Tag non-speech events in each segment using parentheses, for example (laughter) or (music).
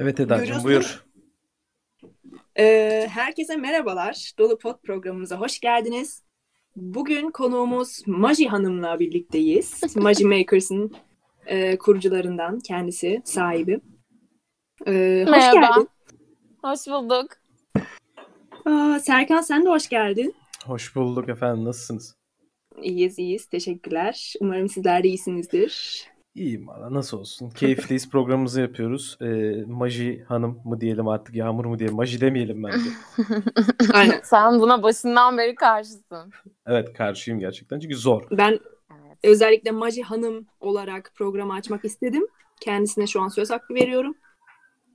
Evet Eda'cığım buyur. Ee, herkese merhabalar. Dolu Pot programımıza hoş geldiniz. Bugün konuğumuz Maji Hanım'la birlikteyiz. (laughs) Maji Makers'ın e, kurucularından kendisi, sahibi. Ee, hoş Merhaba. geldin. Hoş bulduk. Aa, Serkan sen de hoş geldin. Hoş bulduk efendim. Nasılsınız? İyiyiz, iyiyiz. Teşekkürler. Umarım sizler de iyisinizdir. İyiyim valla nasıl olsun. Keyifliyiz (laughs) programımızı yapıyoruz. Ee, Maji Hanım mı diyelim artık Yağmur mu diyelim. Maji demeyelim bence. (laughs) Aynen. (laughs) Sen buna başından beri karşısın. Evet karşıyım gerçekten çünkü zor. Ben Evet. özellikle Maji Hanım olarak programı açmak istedim. Kendisine şu an söz hakkı veriyorum.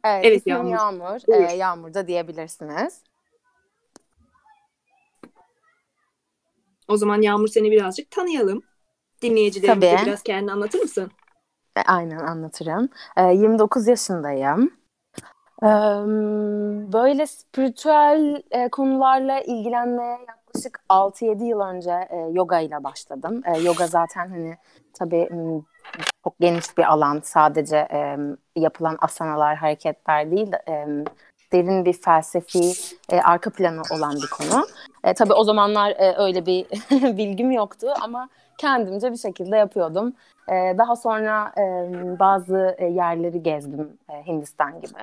Evet, Evet, Yağmur. Yağmur. Buyur. Ee, Yağmur da diyebilirsiniz. O zaman Yağmur seni birazcık tanıyalım. Dinleyicilerimize Tabii. biraz kendini anlatır mısın? E, aynen anlatırım. Ee, 29 yaşındayım. Ee, böyle spiritüel e, konularla ilgilenmeye yaklaşık 6-7 yıl önce e, yoga ile başladım. E, yoga zaten hani tabii çok geniş bir alan. Sadece e, yapılan asanalar, hareketler değil, de, e, derin bir felsefi e, arka planı olan bir konu. E, tabii o zamanlar e, öyle bir (laughs) bilgim yoktu ama kendimce bir şekilde yapıyordum. E, daha sonra e, bazı e, yerleri gezdim e, Hindistan gibi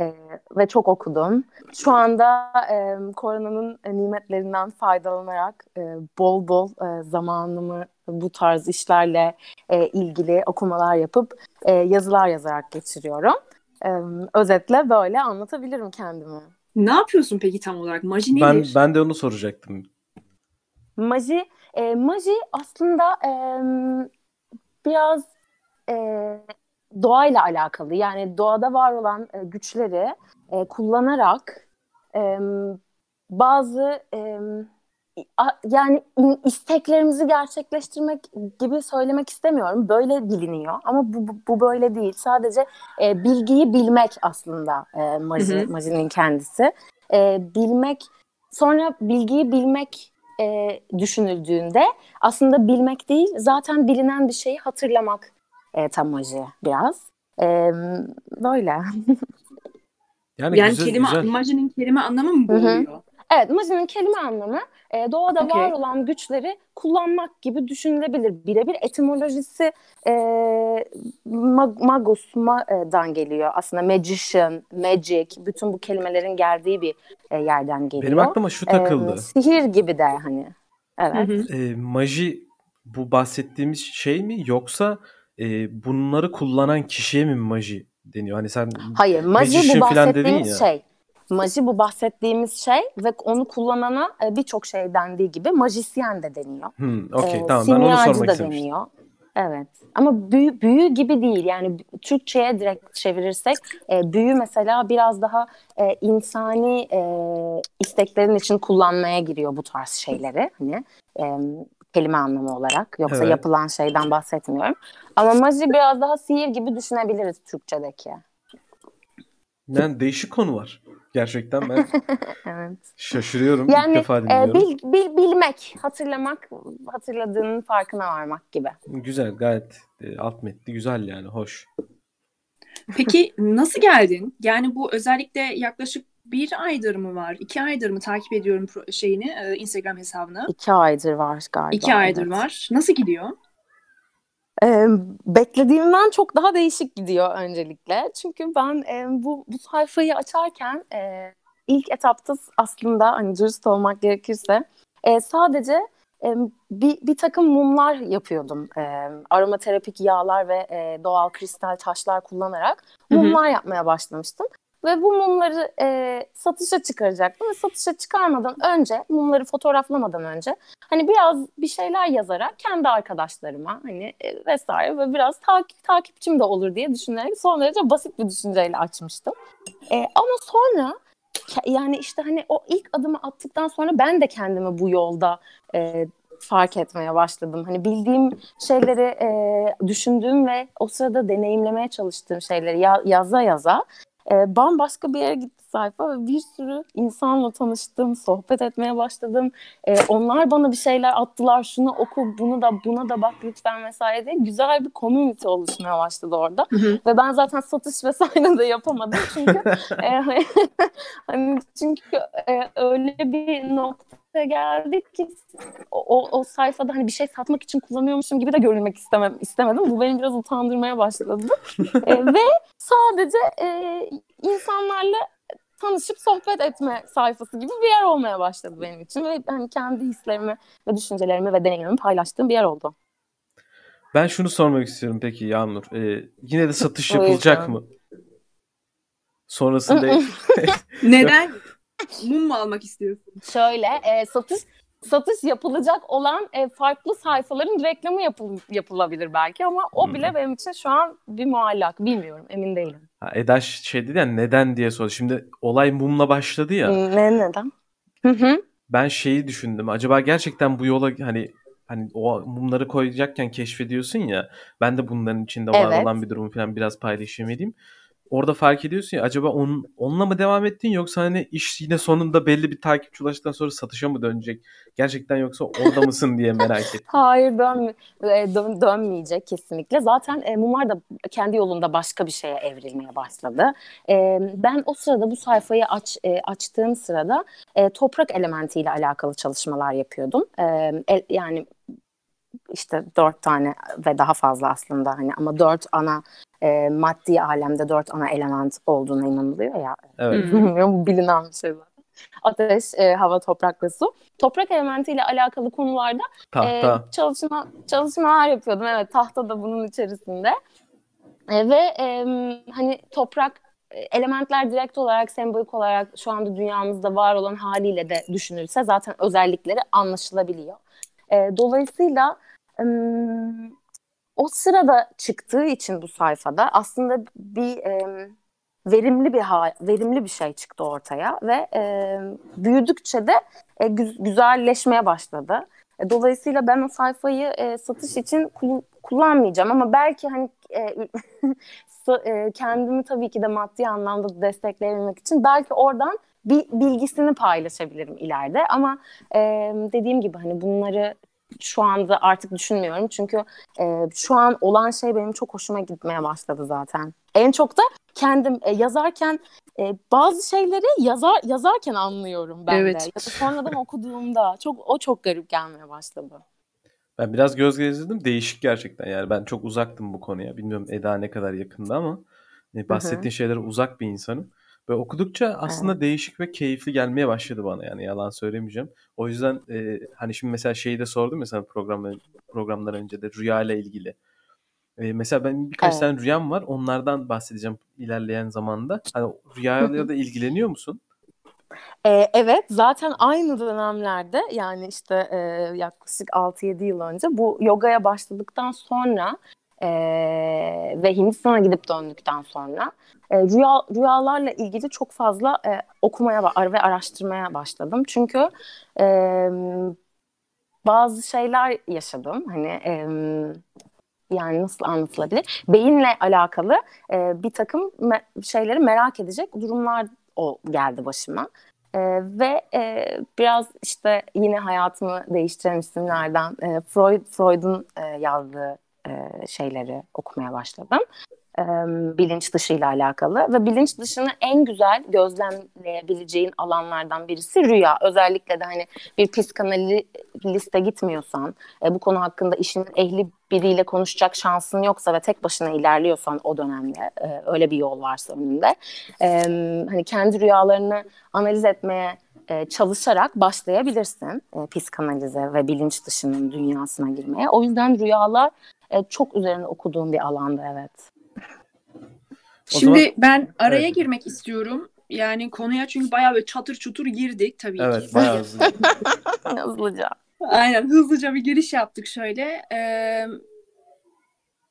E, ve çok okudum. Şu anda e, koronanın e, nimetlerinden faydalanarak e, bol bol e, zamanımı bu tarz işlerle e, ilgili okumalar yapıp e, yazılar yazarak geçiriyorum. E, özetle böyle anlatabilirim kendimi. Ne yapıyorsun peki tam olarak? Maji Ben nedir? ben de onu soracaktım. Maji, e, maji aslında e, biraz e, doğayla alakalı. Yani doğada var olan e, güçleri e, kullanarak e, bazı e, a- yani isteklerimizi gerçekleştirmek gibi söylemek istemiyorum. Böyle biliniyor ama bu, bu, bu böyle değil. Sadece e, bilgiyi bilmek aslında e, maji, majinin kendisi. E, bilmek, sonra bilgiyi bilmek e, düşünüldüğünde aslında bilmek değil zaten bilinen bir şeyi hatırlamak e, tam maji biraz. E, böyle. (laughs) Yani, yani güzel, kelime, güzel. majinin kelime anlamı mı bu oluyor? Evet, majinin kelime anlamı e, doğada Okey. var olan güçleri kullanmak gibi düşünülebilir. Birebir etimolojisi e, mag- magus ma'dan geliyor. Aslında magician, magic, bütün bu kelimelerin geldiği bir e, yerden geliyor. Benim aklıma şu E, takıldı. sihir gibi de hani. Evet. Hı hı. Ee, maji bu bahsettiğimiz şey mi yoksa e, bunları kullanan kişiye mi maji deniyor? Hani sen Hayır, maji bu bahsettiğimiz ya. Maji bu bahsettiğimiz şey ve onu kullanana e, birçok şey dendiği gibi majisyen de deniyor. Hmm, okey Ee, tamam ben onu sormak da istemiştim. deniyor. Evet. Ama büyü, büyü gibi değil. Yani Türkçe'ye direkt çevirirsek e, büyü mesela biraz daha e, insani e, isteklerin için kullanmaya giriyor bu tarz şeyleri. Hani e, kelime anlamı olarak. Yoksa Evet. yapılan şeyden bahsetmiyorum. Ama maji biraz daha sihir gibi düşünebiliriz Türkçedeki. Yani değişik konu var. Gerçekten ben (laughs) Evet. şaşırıyorum. İlk Yani defa e, dinliyorum. bil, bil, bilmek, hatırlamak, hatırladığının farkına varmak gibi. Güzel gayet e, alt metni güzel yani hoş. Peki nasıl geldin? Yani bu özellikle yaklaşık bir aydır mı var? iki aydır mı takip ediyorum şeyini, e, Instagram hesabını? İki aydır var galiba. İki aydır evet. var. Nasıl gidiyor? Ee, beklediğimden çok daha değişik gidiyor öncelikle. Çünkü ben e, bu bu sayfayı açarken e, ilk etapta aslında hani dürüst olmak gerekirse e, sadece e, bir, bir takım mumlar yapıyordum. E, aromaterapik yağlar ve e, doğal kristal taşlar kullanarak mumlar yapmaya başlamıştım. Ve bu mumları e, satışa çıkaracaktım ve satışa çıkarmadan önce, mumları fotoğraflamadan önce hani biraz bir şeyler yazarak kendi arkadaşlarıma hani e, vesaire ve biraz takip, takipçim de olur diye düşünerek son derece basit bir düşünceyle açmıştım. E, ama sonra yani işte hani o ilk adımı attıktan sonra ben de kendimi bu yolda e, fark etmeye başladım. Hani bildiğim şeyleri e, düşündüğüm ve o sırada deneyimlemeye çalıştığım şeyleri ya- yaza yaza e, bambaşka bir yere gitti sayfa ve bir sürü insanla tanıştım, sohbet etmeye başladım. Ee, onlar bana bir şeyler attılar, şunu oku, bunu da buna da bak lütfen vesaire diye güzel bir community oluşmaya başladı orada. Hı hı. Ve ben zaten satış vesaire de yapamadım çünkü (laughs) e, (laughs) hani çünkü e, öyle bir noktaya geldik ki o, o, o sayfada hani bir şey satmak için kullanıyormuşum gibi de görülmek istemem, istemedim. Bu beni biraz utandırmaya başladı. (laughs) E, ve sadece e, insanlarla tanışıp sohbet etme sayfası gibi bir yer olmaya başladı benim için ve hani kendi hislerimi ve düşüncelerimi ve deneyimlerimi paylaştığım bir yer oldu. Ben şunu sormak istiyorum peki Yağmur. Ee, yine de satış yapılacak mı? Sonrasında (laughs) Neden? Mum mu almak istiyorsun? Şöyle e, satış satış yapılacak olan e, farklı sayfaların reklamı yapıl, yapılabilir belki ama o Hı bile benim için şu an bir muallak. Bilmiyorum, emin değilim. Ha, Edaş şey dedi ya neden diye sordu. Şimdi olay mumla başladı ya. Ne neden? Hı hı. Ben şeyi düşündüm. Acaba gerçekten bu yola hani hani o mumları koyacakken keşfediyorsun ya. Ben de bunların içinde var Evet. olan bir durumu falan biraz paylaşayım edeyim. Orada fark ediyorsun ya acaba on, onunla mı devam ettin yoksa hani iş yine sonunda belli bir takipçi ulaştıktan sonra satışa mı dönecek? Gerçekten yoksa orada mısın diye merak ettim. (laughs) Hayır dön, e, dön, dönmeyecek kesinlikle. Zaten e, Mumar da kendi yolunda başka bir şeye evrilmeye başladı. E, ben o sırada bu sayfayı aç e, açtığım sırada e, toprak elementiyle alakalı çalışmalar yapıyordum. E, el- yani işte dört tane ve daha fazla aslında hani ama dört ana e, maddi alemde dört ana element olduğuna inanılıyor ya. Evet. (laughs) Bilmiyorum bilinen bir şey zaten. Ateş, e, hava, toprak ve su. Toprak elementiyle alakalı konularda e, Tahta. çalışma çalışmalar yapıyordum. Evet, tahta da bunun içerisinde. E, ve e, hani toprak e, elementler direkt olarak sembolik olarak şu anda dünyamızda var olan haliyle de düşünülse zaten özellikleri anlaşılabiliyor. E, dolayısıyla em, o sırada çıktığı için bu sayfada aslında bir em, verimli bir ha- verimli bir şey çıktı ortaya ve e, büyüdükçe de e, gü- güzelleşmeye başladı. E, dolayısıyla ben o sayfayı e, satış için kul- kullanmayacağım ama belki hani e, (laughs) e, kendimi tabii ki de maddi anlamda destekleyebilmek için belki oradan bilgisini paylaşabilirim ileride ama e, dediğim gibi hani bunları şu anda artık düşünmüyorum çünkü e, şu an olan şey benim çok hoşuma gitmeye başladı zaten. En çok da kendim e, yazarken e, bazı şeyleri yazar yazarken anlıyorum ben Evet. de. Ya da sonradan okuduğumda çok o çok garip gelmeye başladı. Ben biraz göz gezdirdim. Değişik gerçekten yani. Ben çok uzaktım bu konuya. Bilmiyorum Eda ne kadar yakında ama e, bahsettiğin şeylere uzak bir insanım. Ve okudukça aslında değişik ve keyifli gelmeye başladı bana yani yalan söylemeyeceğim. O yüzden e, hani şimdi mesela şeyi de sordum mesela program programlar önce de rüya ile ilgili. E, mesela benim birkaç Evet. tane rüyam var. Onlardan bahsedeceğim ilerleyen zamanda. Hani rüyalarla da ilgileniyor musun? Ee, evet zaten aynı dönemlerde yani işte e, yaklaşık 6-7 yıl önce bu yogaya başladıktan sonra e, ve Hindistan'a gidip döndükten sonra e, rüya rüyalarla ilgili çok fazla e, okumaya ve araştırmaya başladım. Çünkü e, bazı şeyler yaşadım. Hani e, yani nasıl anlatılabilir? Beyinle alakalı e, bir takım me- şeyleri merak edecek durumlar o geldi başıma. Ee, ve e, biraz işte yine hayatımı değiştiren isimlerden e, Freud Freud'un e, yazdığı e, şeyleri okumaya başladım. E, bilinç dışıyla alakalı ve bilinç dışını en güzel gözlemleyebileceğin alanlardan birisi rüya. Özellikle de hani bir psikanaliste gitmiyorsan, e, bu konu hakkında işin ehli biriyle konuşacak şansın yoksa ve tek başına ilerliyorsan o dönemde e, öyle bir yol varsa önünde e, hani kendi rüyalarını analiz etmeye çalışarak başlayabilirsin e, psikanalize ve bilinç dışının dünyasına girmeye. O yüzden rüyalar e, çok üzerine okuduğum bir alanda evet. O Şimdi zaman- ben araya Evet. girmek istiyorum. Yani konuya çünkü bayağı böyle çatır çutur girdik tabii ki. Evet bayağı hızlı. (laughs) Hızlıca. Aynen hızlıca bir giriş yaptık şöyle. Ee,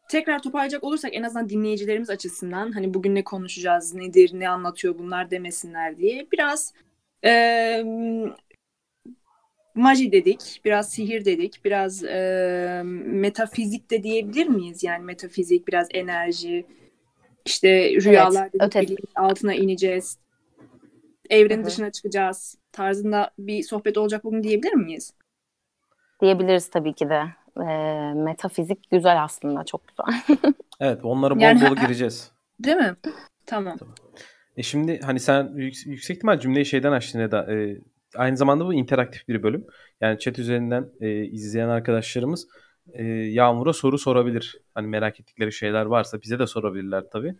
tekrar toparlayacak olursak en azından dinleyicilerimiz açısından hani bugün ne konuşacağız, nedir, ne anlatıyor bunlar demesinler diye biraz e, maji dedik, biraz sihir dedik, biraz e, metafizik de diyebilir miyiz? Yani metafizik, biraz enerji, işte rüyalar dedik, öte- bilinç altına ineceğiz. evrenin Hı-hı. dışına çıkacağız tarzında bir sohbet olacak bugün diyebilir miyiz? Diyebiliriz tabii ki de. E, metafizik güzel aslında çok güzel. (laughs) evet onlara bol yani, bol gireceğiz. Değil mi? Tamam. tamam. E şimdi hani sen yüksek, yüksek ihtimal cümleyi şeyden açtın Eda. E, aynı zamanda bu interaktif bir bölüm. Yani chat üzerinden e, izleyen arkadaşlarımız e, Yağmur'a soru sorabilir. Hani merak ettikleri şeyler varsa bize de sorabilirler tabii.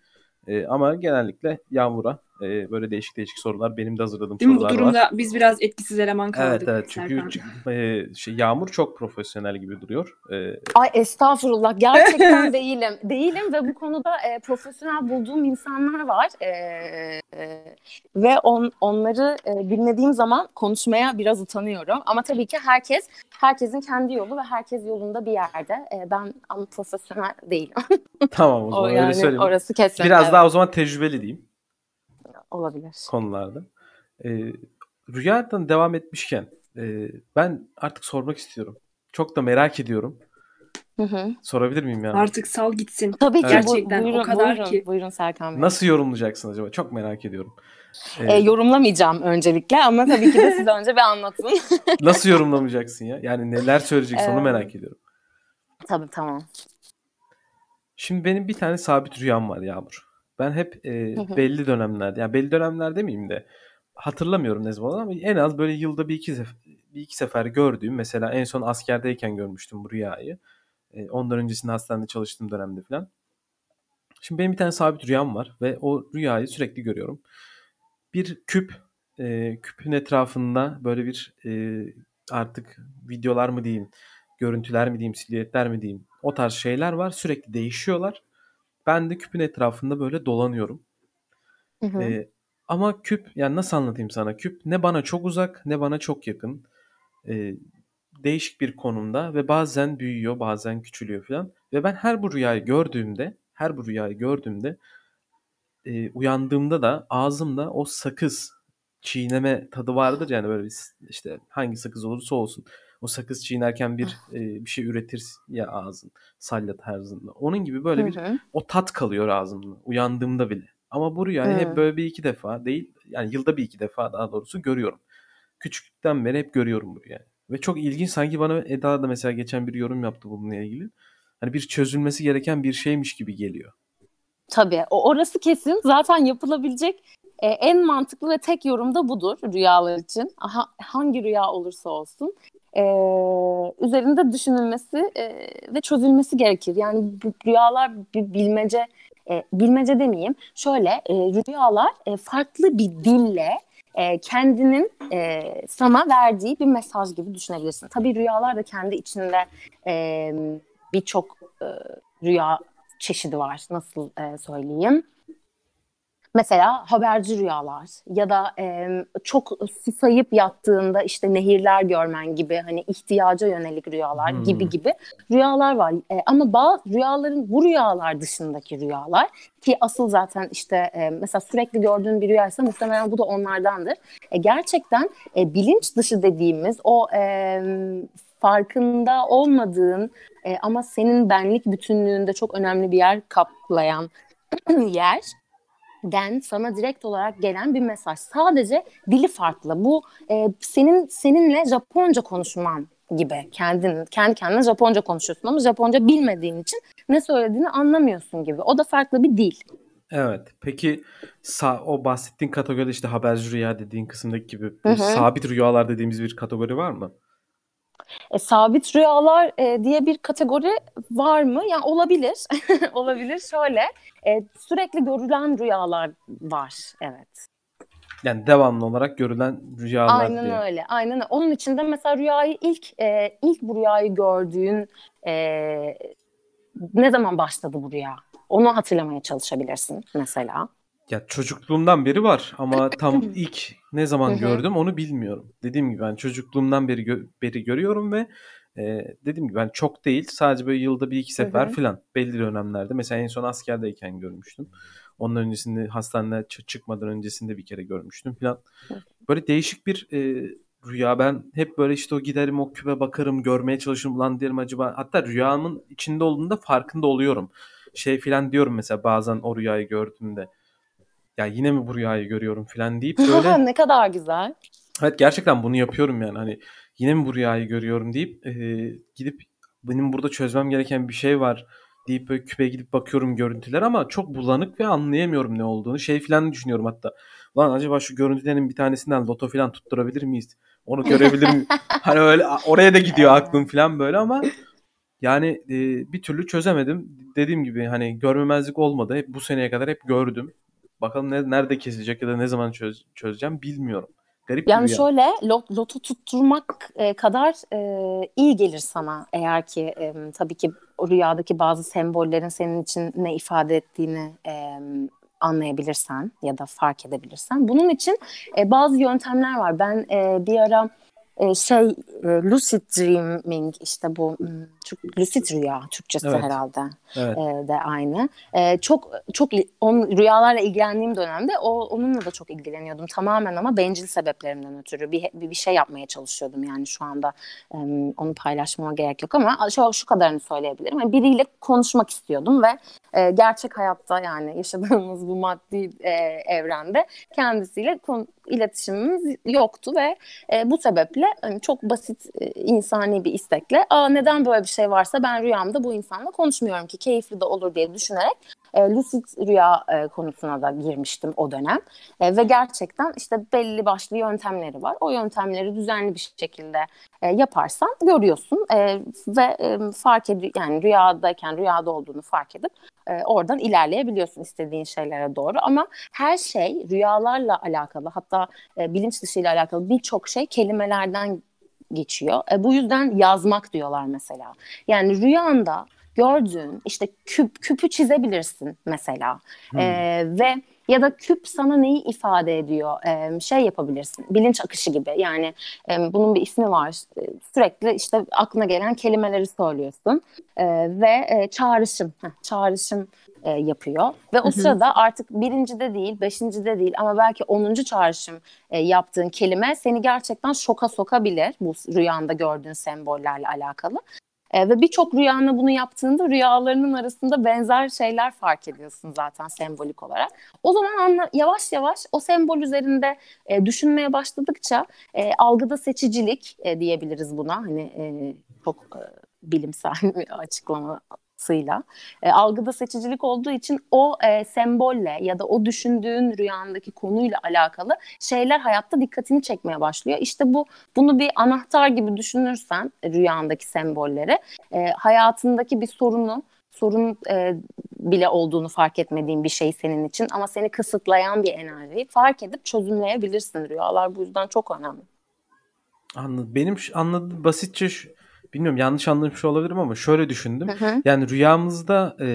E, ama genellikle Yağmur'a e, böyle değişik değişik sorular benim de hazırladığım Değil sorular var. Bu durumda var. biz biraz etkisiz eleman kaldık. Evet evet çünkü e, şey, Yağmur çok profesyonel gibi duruyor. E, Ay estağfurullah gerçekten (laughs) değilim. Değilim ve bu konuda e, profesyonel bulduğum insanlar var. E, e, ve on, onları e, dinlediğim zaman konuşmaya biraz utanıyorum. Ama tabii ki herkes herkesin kendi yolu ve herkes yolunda bir yerde. E, ben ama profesyonel değilim. tamam o zaman o yani, öyle söyleyeyim. Orası kesin. Biraz evet. daha o zaman tecrübeli diyeyim olabilir. Konularda. Ee, rüyadan devam etmişken e, ben artık sormak istiyorum. Çok da merak ediyorum. Hı hı. Sorabilir miyim yani? Artık sal gitsin. Tabii ki gerçekten buyurun, o kadar buyurun, ki. Buyurun Serkan Bey. Nasıl yorumlayacaksın acaba? Çok merak ediyorum. Ee, e, yorumlamayacağım öncelikle ama tabii ki de siz önce bir anlatın. (laughs) Nasıl yorumlamayacaksın ya? Yani neler söyleyeceksin onu merak ediyorum. Tabii tamam. Şimdi benim bir tane sabit rüyam var Yağmur. Ben hep e, belli dönemlerde yani belli dönemler demeyeyim de hatırlamıyorum ne zaman ama en az böyle yılda bir iki sefer, bir iki sefer gördüğüm mesela en son askerdeyken görmüştüm bu rüyayı. E, ondan öncesinde hastanede çalıştığım dönemde falan. Şimdi benim bir tane sabit rüyam var ve o rüyayı sürekli görüyorum. Bir küp, e, küpün etrafında böyle bir e, artık videolar mı diyeyim, görüntüler mi diyeyim, silüetler mi diyeyim o tarz şeyler var. Sürekli değişiyorlar ben de küpün etrafında böyle dolanıyorum. Hı hı. Ee, ama küp yani nasıl anlatayım sana? Küp ne bana çok uzak ne bana çok yakın. Ee, değişik bir konumda ve bazen büyüyor bazen küçülüyor falan. Ve ben her bu rüyayı gördüğümde her bu rüyayı gördüğümde e, uyandığımda da ağzımda o sakız çiğneme tadı vardır yani böyle bir, işte hangi sakız olursa olsun o sakız çiğnerken bir e, bir şey üretir ya ağzın salya tarzında. Onun gibi böyle bir Hı-hı. o tat kalıyor ağzımda uyandığımda bile. Ama bu rüyayı hep böyle bir iki defa değil yani yılda bir iki defa daha doğrusu görüyorum. Küçükten beri hep görüyorum bu rüyayı. Ve çok ilginç sanki bana Eda da mesela geçen bir yorum yaptı bununla ilgili. Hani bir çözülmesi gereken bir şeymiş gibi geliyor. Tabii. O orası kesin. Zaten yapılabilecek e, en mantıklı ve tek yorum da budur rüyalar için. Aha, hangi rüya olursa olsun e, üzerinde düşünülmesi e, ve çözülmesi gerekir. Yani bu rüyalar bir bilmece, e, bilmece demeyeyim. Şöyle e, rüyalar e, farklı bir dille e, kendinin e, sana verdiği bir mesaj gibi düşünebilirsin. Tabii rüyalar da kendi içinde e, birçok e, rüya çeşidi var. Nasıl e, söyleyeyim? Mesela haberci rüyalar ya da e, çok susayıp yattığında işte nehirler görmen gibi hani ihtiyaca yönelik rüyalar hmm. gibi gibi rüyalar var. E, ama bazı rüyaların bu rüyalar dışındaki rüyalar ki asıl zaten işte e, mesela sürekli gördüğün bir rüyaysa muhtemelen bu da onlardandır. E, gerçekten e, bilinç dışı dediğimiz o e, farkında olmadığın e, ama senin benlik bütünlüğünde çok önemli bir yer kaplayan (clears throat) yer den sana direkt olarak gelen bir mesaj. Sadece dili farklı. Bu e, senin seninle Japonca konuşman gibi. Kendin kendi kendine Japonca konuşuyorsun ama Japonca bilmediğin için ne söylediğini anlamıyorsun gibi. O da farklı bir dil. Evet. Peki o bahsettiğin kategoride işte haberci rüya dediğin kısımdaki gibi hı hı. sabit rüyalar dediğimiz bir kategori var mı? E, sabit rüyalar e, diye bir kategori var mı? Yani olabilir. (laughs) olabilir. Şöyle e, sürekli görülen rüyalar var. Evet. Yani devamlı olarak görülen rüyalar Aynen diye. öyle. Aynen öyle. Onun içinde mesela rüyayı ilk e, ilk bu rüyayı gördüğün e, ne zaman başladı bu rüya? Onu hatırlamaya çalışabilirsin mesela. Ya çocukluğumdan beri var ama (clears throat) tam ilk ne zaman gördüm onu bilmiyorum. Dediğim gibi ben çocukluğumdan beri gö- beri görüyorum ve e, dediğim gibi ben çok değil sadece böyle yılda bir iki sefer falan belli dönemlerde. Mesela en son askerdeyken görmüştüm. Onun öncesinde hastaneye çıkmadan öncesinde bir kere görmüştüm falan. Böyle değişik bir e, rüya. Ben hep böyle işte o giderim o küpe bakarım görmeye çalışırım lan derim acaba. Hatta rüyamın içinde olduğunda farkında oluyorum. Şey falan diyorum mesela bazen o rüyayı gördüğümde ya yine mi bu rüyayı görüyorum falan deyip (laughs) böyle ne kadar güzel. Evet gerçekten bunu yapıyorum yani hani yine mi bu rüyayı görüyorum deyip e, gidip benim burada çözmem gereken bir şey var deyip böyle küpeye gidip bakıyorum görüntüler ama çok bulanık ve anlayamıyorum ne olduğunu. Şey falan düşünüyorum hatta. Lan acaba şu görüntülerin bir tanesinden loto falan tutturabilir miyiz? Onu görebilir miyim? (laughs) hani öyle oraya da gidiyor aklım falan böyle ama yani e, bir türlü çözemedim. Dediğim gibi hani görmemezlik olmadı. Hep bu seneye kadar hep gördüm. Bakalım ne, nerede kesecek ya da ne zaman çöz, çözeceğim bilmiyorum. Garip yani bir şöyle lot, loto tutturmak e, kadar e, iyi gelir sana eğer ki e, tabii ki rüyadaki bazı sembollerin senin için ne ifade ettiğini e, anlayabilirsen ya da fark edebilirsen. Bunun için e, bazı yöntemler var. Ben e, bir ara e, şey e, lucid dreaming işte bu hmm, lucid rüya Türkçesi evet. herhalde evet. E, de aynı. E, çok çok on, rüyalarla ilgilendiğim dönemde o onunla da çok ilgileniyordum tamamen ama bencil sebeplerimden ötürü bir bir, bir şey yapmaya çalışıyordum yani şu anda e, onu paylaşmama gerek yok ama şu şu kadarını söyleyebilirim. Yani biriyle konuşmak istiyordum ve e, gerçek hayatta yani yaşadığımız bu maddi e, evrende kendisiyle konu, iletişimimiz yoktu ve e, bu sebeple hani çok basit e, insani bir istekle Aa, neden böyle bir şey varsa ben rüyamda bu insanla konuşmuyorum ki keyifli de olur diye düşünerek e, lucid rüya e, konusuna da girmiştim o dönem e, ve gerçekten işte belli başlı yöntemleri var. O yöntemleri düzenli bir şekilde e, yaparsan görüyorsun e, ve e, fark ediyor yani rüyadayken rüyada olduğunu fark edip e, oradan ilerleyebiliyorsun istediğin şeylere doğru. Ama her şey rüyalarla alakalı hatta e, bilinç dışı alakalı birçok şey kelimelerden geçiyor. E, bu yüzden yazmak diyorlar mesela. Yani rüyanda gördüğün işte küp küpü çizebilirsin mesela. Hmm. e, ve ya da küp sana neyi ifade ediyor? E, şey yapabilirsin bilinç akışı gibi. Yani e, bunun bir ismi var. Sürekli işte aklına gelen kelimeleri söylüyorsun. E, ve e, çağrışım heh, çağrışım e, yapıyor. Ve o sırada artık birincide değil beşincide değil ama belki onuncu çağrışım e, yaptığın kelime seni gerçekten şoka sokabilir bu rüyanda gördüğün sembollerle alakalı e, ve birçok rüyana bunu yaptığında rüyalarının arasında benzer şeyler fark ediyorsun zaten sembolik olarak. O zaman anla, yavaş yavaş o sembol üzerinde e, düşünmeye başladıkça e, algıda seçicilik e, diyebiliriz buna. Hani e, çok e, bilimsel (laughs) bir açıklama sıyla e, algıda seçicilik olduğu için o e, sembolle ya da o düşündüğün rüyandaki konuyla alakalı şeyler hayatta dikkatini çekmeye başlıyor. İşte bu bunu bir anahtar gibi düşünürsen rüyandaki sembolleri e, hayatındaki bir sorunu sorun e, bile olduğunu fark etmediğin bir şey senin için ama seni kısıtlayan bir enerjiyi fark edip çözümleyebilirsin. Rüyalar bu yüzden çok önemli. Anladım. Benim anladığım basitçe şu, bilmiyorum yanlış anlamış olabilirim ama şöyle düşündüm. Hı hı. Yani rüyamızda e,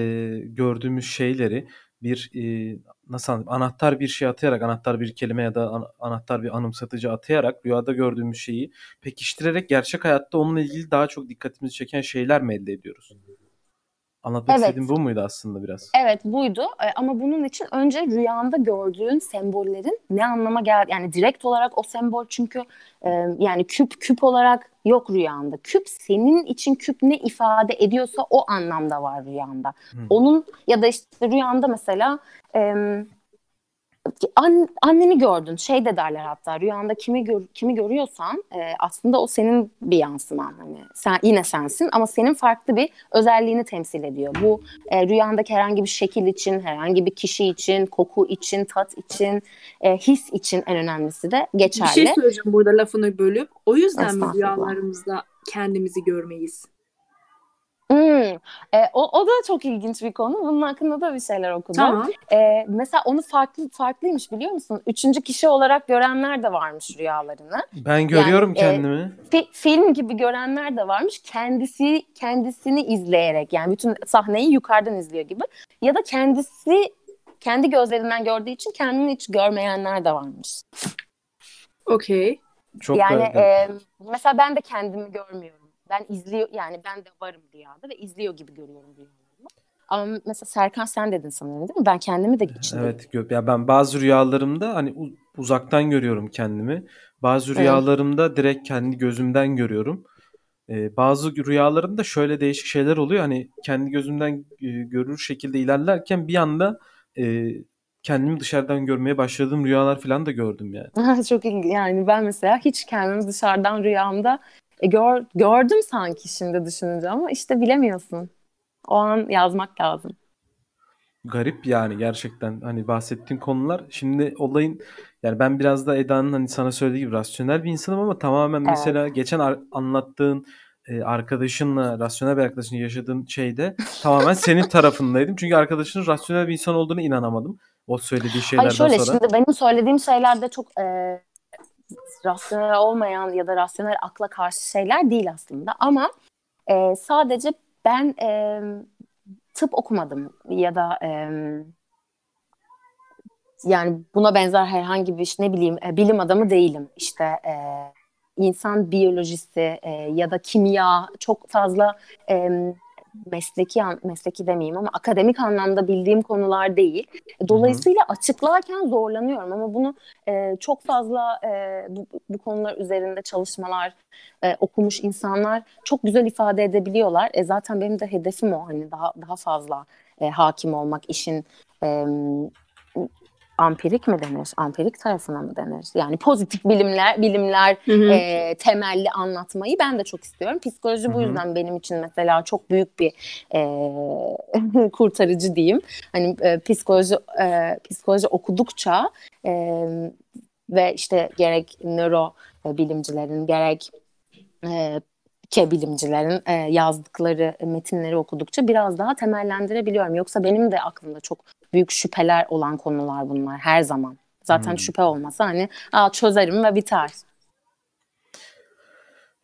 gördüğümüz şeyleri bir e, nasıl anlatayım anahtar bir şey atayarak anahtar bir kelime ya da an, anahtar bir anımsatıcı atayarak rüyada gördüğümüz şeyi pekiştirerek gerçek hayatta onunla ilgili daha çok dikkatimizi çeken şeyler mi elde ediyoruz? Anlatmak evet. istediğim bu muydu aslında biraz? Evet buydu e, ama bunun için önce rüyanda gördüğün sembollerin ne anlama gel yani direkt olarak o sembol çünkü e, yani küp küp olarak yok rüyanda. Küp senin için küp ne ifade ediyorsa o anlamda var rüyanda. Hmm. Onun ya da işte rüyanda mesela e, an, anneni gördün şey de derler hatta rüyanda kimi gör, kimi görüyorsan e, aslında o senin bir yansıman hani sen yine sensin ama senin farklı bir özelliğini temsil ediyor. Bu e, rüyandaki herhangi bir şekil için, herhangi bir kişi için, koku için, tat için, e, his için en önemlisi de geçerli. Bir şey söyleyeceğim burada lafını bölüp. O yüzden mi rüyalarımızda kendimizi görmeyiz? Hmm. E, o, o da çok ilginç bir konu. Bunun hakkında da bir şeyler okudum. Tamam. E, mesela onu farklı farklıymış biliyor musun? Üçüncü kişi olarak görenler de varmış rüyalarını. Ben görüyorum yani, kendimi. E, fi, film gibi görenler de varmış. Kendisi kendisini izleyerek yani bütün sahneyi yukarıdan izliyor gibi. Ya da kendisi kendi gözlerinden gördüğü için kendini hiç görmeyenler de varmış. Okey. Çok yani e, mesela ben de kendimi görmüyorum ben izliyor yani ben de varım rüyada ve izliyor gibi görüyorum rüyalarımı. Ama mesela Serkan sen dedin sanırım değil mi? Ben kendimi de içinde. Evet ya ben bazı rüyalarımda hani uzaktan görüyorum kendimi. Bazı rüyalarımda evet. direkt kendi gözümden görüyorum. Ee, bazı rüyalarımda şöyle değişik şeyler oluyor. Hani kendi gözümden e, görür şekilde ilerlerken bir anda e, kendimi dışarıdan görmeye başladığım rüyalar falan da gördüm yani. (laughs) Çok ilginç. Yani ben mesela hiç kendimi dışarıdan rüyamda e, gör, gördüm sanki şimdi düşününce ama işte bilemiyorsun. O an yazmak lazım. Garip yani gerçekten hani bahsettiğin konular. Şimdi olayın yani ben biraz da Eda'nın hani sana söylediği gibi rasyonel bir insanım ama tamamen evet. mesela geçen ar- anlattığın e, arkadaşınla, rasyonel bir arkadaşınla yaşadığın şeyde (laughs) tamamen senin tarafındaydım. Çünkü arkadaşının rasyonel bir insan olduğunu inanamadım. O söylediği şeylerden Hayır şöyle, sonra. Şimdi benim söylediğim şeylerde çok e, rasyonel olmayan ya da rasyonel akla karşı şeyler değil aslında. Ama e, sadece ben e, tıp okumadım ya da e, yani buna benzer herhangi bir ne bileyim e, bilim adamı değilim. İşte e, insan biyolojisi e, ya da kimya çok fazla e, mesleki mesleki demeyeyim ama akademik anlamda bildiğim konular değil. Dolayısıyla Hı-hı. açıklarken zorlanıyorum ama bunu e, çok fazla e, bu, bu konular üzerinde çalışmalar e, okumuş insanlar çok güzel ifade edebiliyorlar. E, zaten benim de hedefim o hani daha daha fazla e, hakim olmak işin e, ampirik mi denir? Ampirik tarafına mı denir? Yani pozitif bilimler, bilimler E, temelli anlatmayı ben de çok istiyorum. Psikoloji hı hı. bu yüzden benim için mesela çok büyük bir e, (laughs) kurtarıcı diyeyim. Hani e, psikoloji e, psikoloji okudukça e, ve işte gerek nöro bilimcilerin gerek e, ke bilimcilerin e, yazdıkları metinleri okudukça biraz daha temellendirebiliyorum. Yoksa benim de aklımda çok büyük şüpheler olan konular bunlar her zaman. Zaten hmm. şüphe olmasa hani Aa, çözerim ve biter.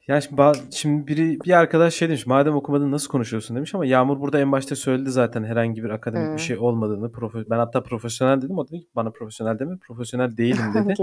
Ya şimdi, şimdi biri bir arkadaş şey demiş madem okumadın nasıl konuşuyorsun demiş ama Yağmur burada en başta söyledi zaten herhangi bir akademik hmm. bir şey olmadığını. Profe, ben hatta profesyonel dedim o dedi ki bana profesyonel deme profesyonel değilim dedi.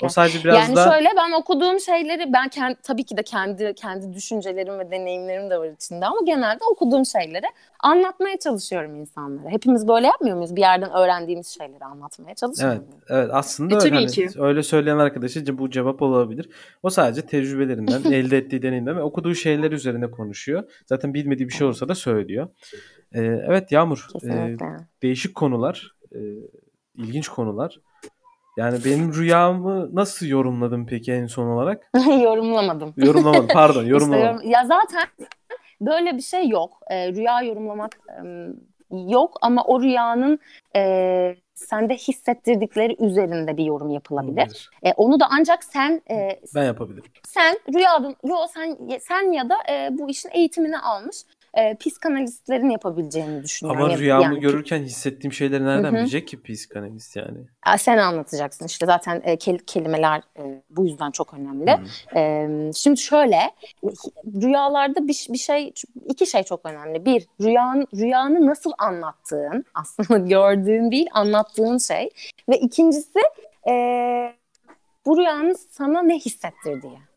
(laughs) O sadece biraz yani da... Yani şöyle ben okuduğum şeyleri ben kendi, tabii ki de kendi kendi düşüncelerim ve deneyimlerim de var içinde ama genelde okuduğum şeyleri anlatmaya çalışıyorum insanlara. Hepimiz böyle yapmıyor muyuz? Bir yerden öğrendiğimiz şeyleri anlatmaya çalışmıyor Evet, evet aslında e, öyle. Tabii hani, ki. Öyle söyleyen arkadaşı bu cevap olabilir. O sadece tecrübelerinden (laughs) elde ettiği deneyimden ve okuduğu şeyler üzerine konuşuyor. Zaten bilmediği bir şey olsa da söylüyor. Ee, evet Yağmur, e, değişik konular, e, ilginç konular. Yani benim rüyamı nasıl yorumladın peki en son olarak? (laughs) Yorumlamadım. Yorumlamadım pardon (laughs) yorumlamadım. İşte, ya zaten böyle bir şey yok. E, rüya yorumlamak e, yok ama o rüyanın e, sende hissettirdikleri üzerinde bir yorum yapılabilir. E, onu da ancak sen e, ben yapabilirim. Sen rüyadın yo sen sen ya da e, bu işin eğitimini almış e, psikanalistlerin yapabileceğini düşünüyorum. Ama rüyamı yani, görürken hissettiğim şeyleri nereden Hı-hı. bilecek ki psikanalist yani? A, sen anlatacaksın işte zaten e, kel- kelimeler e, bu yüzden çok önemli. E, şimdi şöyle rüyalarda bir, bir şey iki şey çok önemli. Bir rüyanın rüyanı nasıl anlattığın (laughs) aslında gördüğün değil anlattığın şey ve ikincisi e, bu rüyanın sana ne hissettirdiği.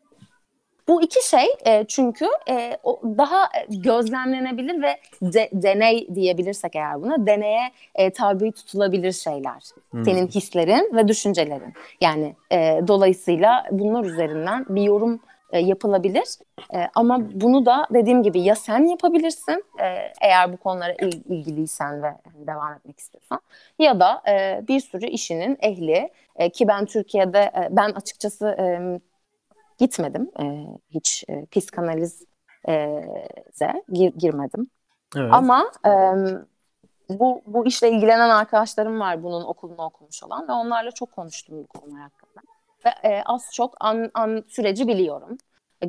Bu iki şey e, çünkü e, o daha gözlemlenebilir ve de, deney diyebilirsek eğer buna deneye e, tabi tutulabilir şeyler. Hmm. Senin hislerin ve düşüncelerin. Yani e, dolayısıyla bunlar üzerinden bir yorum e, yapılabilir. E, ama bunu da dediğim gibi ya sen yapabilirsin e, eğer bu konulara il, ilgiliysen ve devam etmek istiyorsan ya da e, bir sürü işinin ehli e, ki ben Türkiye'de e, ben açıkçası e, gitmedim. E, hiç e, psikanalize gir, girmedim. Evet. Ama e, bu bu işle ilgilenen arkadaşlarım var bunun okulunu okumuş olan ve onlarla çok konuştum bu konular hakkında. Ve e, az çok an, an süreci biliyorum. E,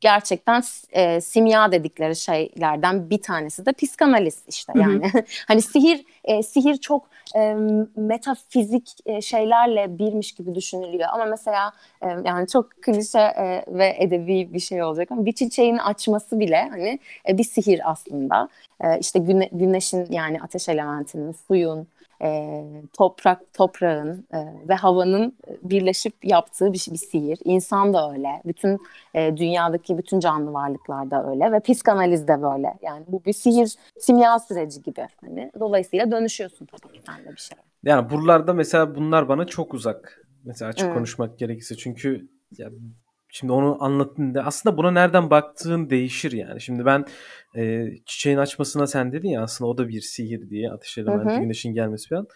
gerçekten e, simya dedikleri şeylerden bir tanesi de psikanaliz işte yani. (laughs) hani sihir e, sihir çok e, metafizik e, şeylerle birmiş gibi düşünülüyor ama mesela e, yani çok klişe e, ve edebi bir şey olacak ama bir çiçeğin açması bile hani e, bir sihir aslında. E, işte güne, güneşin yani ateş elementinin, suyun, e, toprak toprağın e, ve havanın birleşip yaptığı bir, bir sihir. İnsan da öyle. Bütün e, dünyadaki bütün canlı varlıklar da öyle ve psikanaliz de böyle. Yani bu bir sihir simya süreci gibi. Hani dolayısıyla dönüşüyorsun tabii ki sen de bir şey. Yani buralarda mesela bunlar bana çok uzak. Mesela açık hmm. konuşmak gerekirse. Çünkü ya Şimdi onu anlattığında aslında buna nereden baktığın değişir yani. Şimdi ben e, çiçeğin açmasına sen dedin ya aslında o da bir sihir diye ateş elementi güneşin gelmesi falan.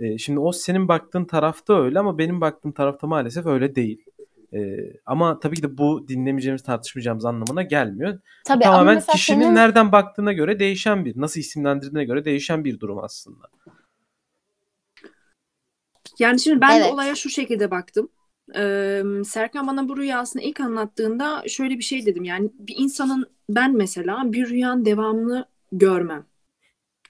E, şimdi o senin baktığın tarafta öyle ama benim baktığım tarafta maalesef öyle değil. E, ama tabii ki de bu dinlemeyeceğimiz, tartışmayacağımız anlamına gelmiyor. Tabii, Tamamen kişinin senin... nereden baktığına göre değişen bir, nasıl isimlendirdiğine göre değişen bir durum aslında. Yani şimdi ben evet. de olaya şu şekilde baktım. Ee, Serkan bana bu rüyasını ilk anlattığında şöyle bir şey dedim. Yani bir insanın ben mesela bir rüyanın devamını görmem.